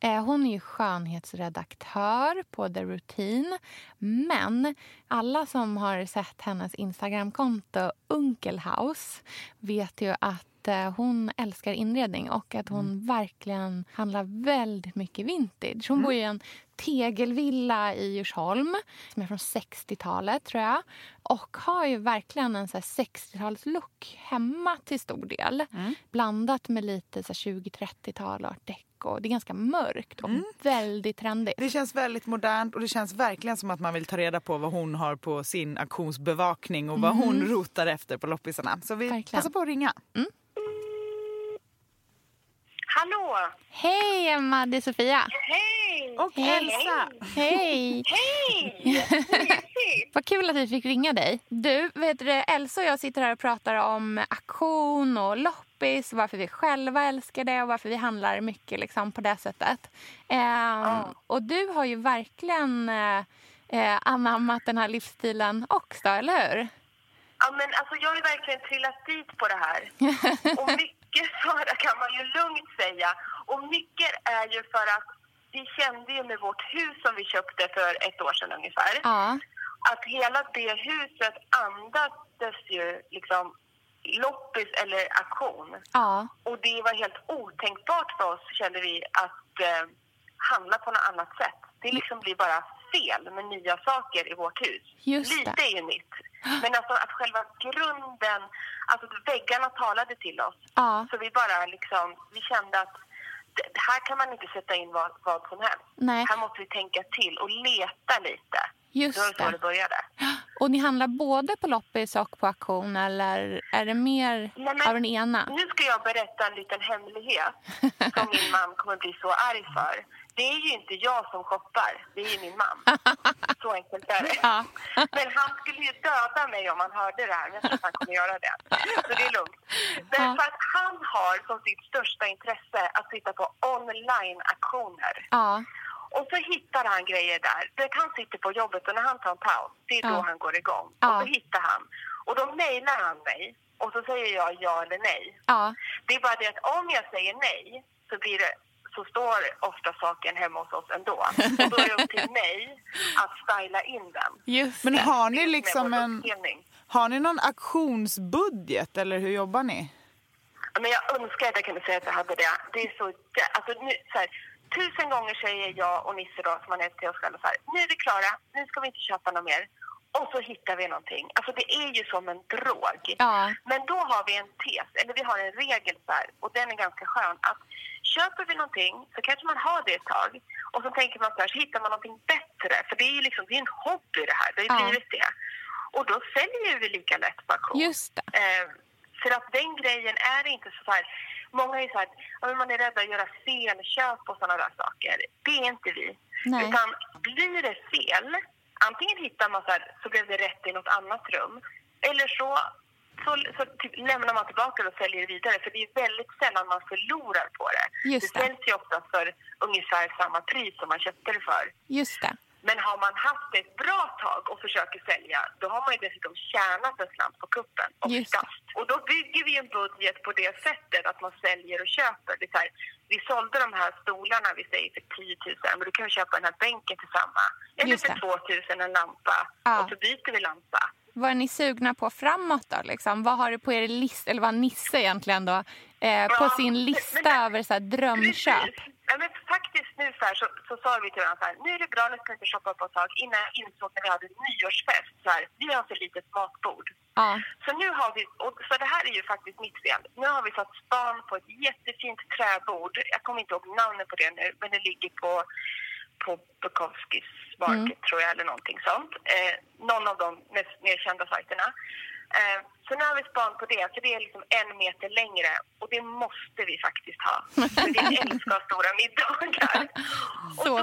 S6: Eh, hon är ju skönhetsredaktör på The Routine. Men alla som har sett hennes Instagramkonto Unkelhouse vet ju att eh, hon älskar inredning och att hon verkligen handlar väldigt mycket vintage. Hon bor i en tegelvilla i Djursholm som är från 60-talet, tror jag. Och har ju verkligen en så här 60-talslook hemma till stor del. Blandat med lite så här 20-30-tal och art deco. Det är ganska mörkt och väldigt trendigt.
S7: Det känns väldigt modernt och det känns verkligen som att man vill ta reda på vad hon har på sin auktionsbevakning och vad hon rotar efter på loppisarna. Så vi
S6: Verkligen.
S7: passar på att ringa.
S10: Hallå!
S6: Hej Emma, det är Sofia.
S10: Hej!
S7: Och
S6: Hej.
S7: Elsa!
S6: Hej!
S10: Hej!
S6: Vad kul att vi fick ringa dig. Du, vet du, Elsa och jag sitter här och pratar om auktion och loppis, varför vi själva älskar det och varför vi handlar mycket liksom, på det sättet. Ehm, Och du har ju verkligen eh, eh, anammat den här livsstilen också, eller hur?
S10: Ja, men alltså, jag har ju verkligen trillat dit på det här. Och mycket för det kan man ju lugnt säga. Och mycket är ju för att vi kände ju med vårt hus som vi köpte för ett år sedan ungefär.
S6: Ja.
S10: Att hela det huset andades ju liksom loppis eller auktion.
S6: Ja.
S10: Och det var helt otänkbart för oss, kände vi, att eh, handla på något annat sätt. Det liksom blir bara fel med nya saker i vårt hus.
S6: Just det.
S10: Lite är ju nytt. Men alltså att själva grunden, alltså väggarna talade till oss.
S6: Ja.
S10: Så vi bara liksom, vi kände att det- här kan man inte sätta in vad, vad som helst.
S6: Nej.
S10: Här måste vi tänka till och leta lite.
S6: Just
S10: det var så
S6: det.
S10: det började.
S6: Och ni handlar både på loppis och på auktion eller är det mer
S10: Nej, men
S6: av den ena?
S10: Nu ska jag berätta en liten hemlighet som min man kommer bli så arg för. Det är ju inte jag som shoppar, det är ju min man. Så enkelt är det.
S6: Ja.
S10: Men han skulle ju döda mig om han hörde det här, men jag tror att han kommer göra det. Så det är lugnt. Därför att han har som sitt största intresse att titta på online-aktioner.
S6: Ja.
S10: Och så hittar han grejer där. Han sitter på jobbet och när han tar en paus, det är då
S6: Ja.
S10: han går igång.
S6: Ja.
S10: Och så hittar han. Och då mejlar han mig och så säger jag ja eller nej.
S6: Ja.
S10: Det är bara det att om jag säger nej så blir det så står ofta saken hemma hos oss ändå. Och då är det upp till mig att styla in den.
S6: Just
S7: Men har ni liksom en, har ni någon aktionsbudget eller hur jobbar ni?
S10: Ja, Men jag önskar att jag kunde säga att jag hade det. Det är så... Alltså, nu, så här, tusen gånger säger jag och Nisse då, som man heter till oss själva så här, nu är vi klara, nu ska vi inte köpa något mer. Och så hittar vi någonting. Alltså det är ju som en drog.
S6: Ja.
S10: Men då har vi en tes, eller vi har en regel så här, och den är ganska skön. Att köper vi någonting så kanske man har det ett tag. Och så tänker man så här, så hittar man någonting bättre. För det är ju liksom, det är en hobby det här, det har ju
S6: Ja.
S10: blivit det. Och då säljer vi lika lätt på auktion.
S6: Just det.
S10: Eh, för att den grejen är inte så här... Många är så här, ja, man är rädd att göra felköp och sådana där saker. Det är inte vi.
S6: Nej.
S10: Utan blir det fel, antingen hittar man så här, så blev det rätt i något annat rum. Eller så, så, så typ, lämnar man tillbaka det och säljer vidare. För det är väldigt sällan man förlorar på det.
S6: Just
S10: det
S6: det.
S10: säljs ju ofta för ungefär samma pris som man köpte det för.
S6: Just det.
S10: Men har man haft det ett bra tag och försöker sälja, då har man ju dessutom tjänat en slant på kuppen
S6: det.
S10: oftast. Och då bygger vi en budget på det sättet att man säljer och köper. Det är här, vi sålde de här stolarna, vi säger för 10 000, men då kan vi köpa den här bänken till samma. Eller för
S6: det.
S10: 2 000 en lampa.
S6: Ja.
S10: Och så byter vi lampa.
S6: Vad är ni sugna på framåt då? Liksom? Vad har du på er lista, eller vad Nisse egentligen då, eh, på
S10: Ja,
S6: sin lista
S10: men-
S6: över så här, drömköp?
S10: Precis. Ja, men faktiskt nu så, här, så, så sa vi till varandra så här, nu är det bra, nu ska vi inte shoppa på ett tag. Innan jag insåg när vi hade nyårsfest, så här, vi har för litet matbord.
S6: Ja.
S10: Så nu har vi, och så det här är ju faktiskt mitt fel. Nu har vi satt span på ett jättefint träbord. Jag kommer inte ihåg namnet på det nu, men det ligger på, på Bukowskis Market tror jag, eller någonting sånt. Eh, någon av de mer kända sajterna. Eh, så nu har vi span på det, för det är liksom en meter längre och det måste vi faktiskt ha. För vi älskar stora middagar. Och då,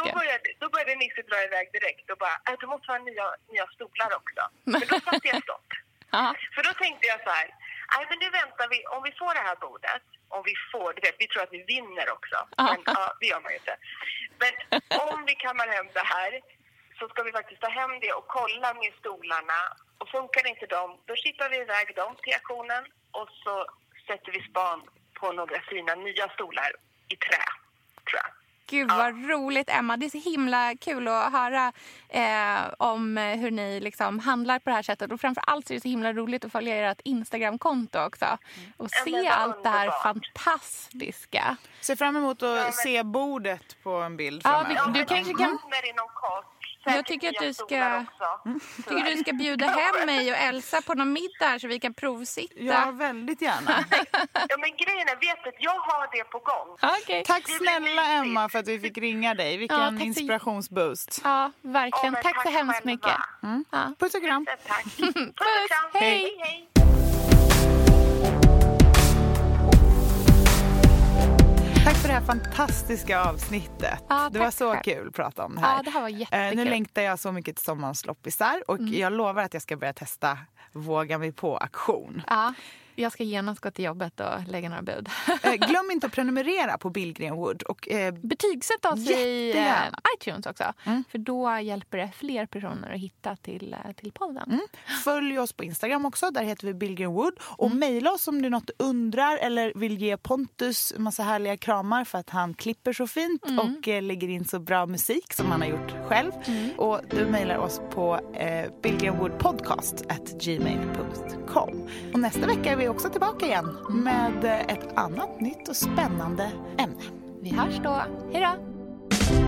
S10: då, började, då började Nisse dra iväg direkt och bara, äh, det måste vara nya, nya stolar också. Men då satte jag stopp. För då tänkte jag så här, nej men nu väntar vi, om vi får det här bordet, om vi får, du vet, vi tror att vi vinner också. Men ja, det gör man ju inte. Men om vi kammar hem det här så ska vi faktiskt ta hem det och kolla med stolarna. Och funkar inte de, då skippar vi iväg dem till auktionen och så sätter vi span på några fina nya stolar i trä, tror jag.
S6: Gud vad roligt Emma. Det är så himla kul att höra eh, om hur ni liksom handlar på det här sättet. Och framför allt är det så himla roligt att följa ert Instagramkonto också. Och
S10: Ja, men
S6: se
S10: vad
S6: allt det här fantastiska.
S7: Ser fram emot att
S10: men-
S7: se bordet på en bild
S6: Ja,
S7: framöver.
S6: vi- du
S10: men
S6: kanske kan-
S10: kommer inom kort.
S6: Jag tycker att du ska-
S10: också,
S6: tycker du ska bjuda hem mig och Elsa på någon middag så vi kan provsitta.
S7: Ja, väldigt gärna.
S10: Ja, men grejen är, vet du, jag har det på gång.
S6: Okej.
S7: Tack snälla. Emma för att vi fick ringa dig.
S6: Ja,
S7: Vilken
S6: tack så-
S7: inspirationsboost.
S6: Ja, verkligen.
S10: Ja, men
S6: tack så
S10: tack
S6: hemskt mycket. Ja.
S7: Puss och kram.
S10: Tack. Puss.
S6: Hej.
S10: hej,
S7: för det här fantastiska avsnittet.
S6: Ja,
S7: det var så
S6: själv.
S7: kul att prata om det här.
S6: Ja, det här var
S7: Eh,
S6: jättekul.
S7: nu längtar jag så mycket till sommarens loppisar och
S6: Mm.
S7: jag lovar att jag ska börja testa Våga mig på-aktion.
S6: Ja, jag ska genast gå till jobbet och lägga några bud.
S7: Eh, glöm inte att prenumerera på Billgren Wood och eh,
S6: Betygsätt oss i eh,
S7: Jättegärna.
S6: iTunes också. För då hjälper det fler personer att hitta till, eh, till podden.
S7: Följ oss på Instagram också, där heter vi Billgren Wood. Och
S6: Mm.
S7: mejla oss om du något undrar eller vill ge Pontus en massa härliga kramar för att han klipper så fint
S6: Mm.
S7: och eh, lägger in så bra musik som han har gjort själv.
S6: Mm.
S7: Och du mejlar oss på eh, billgrenwoodpodcast@gmail.com. Och nästa vecka är vi också tillbaka igen med ett annat nytt och spännande ämne.
S6: Vi hörs då. Hej då!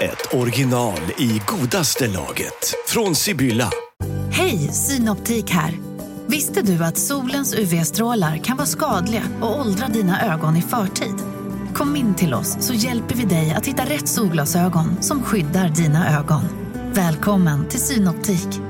S11: ett original i godaste laget. Från Sibylla.
S1: Hej, Synoptik här. Visste du att solens UV-strålar kan vara skadliga och åldra dina ögon i förtid? Kom in till oss så hjälper vi dig att hitta rätt solglasögon som skyddar dina ögon. Välkommen till Synoptik.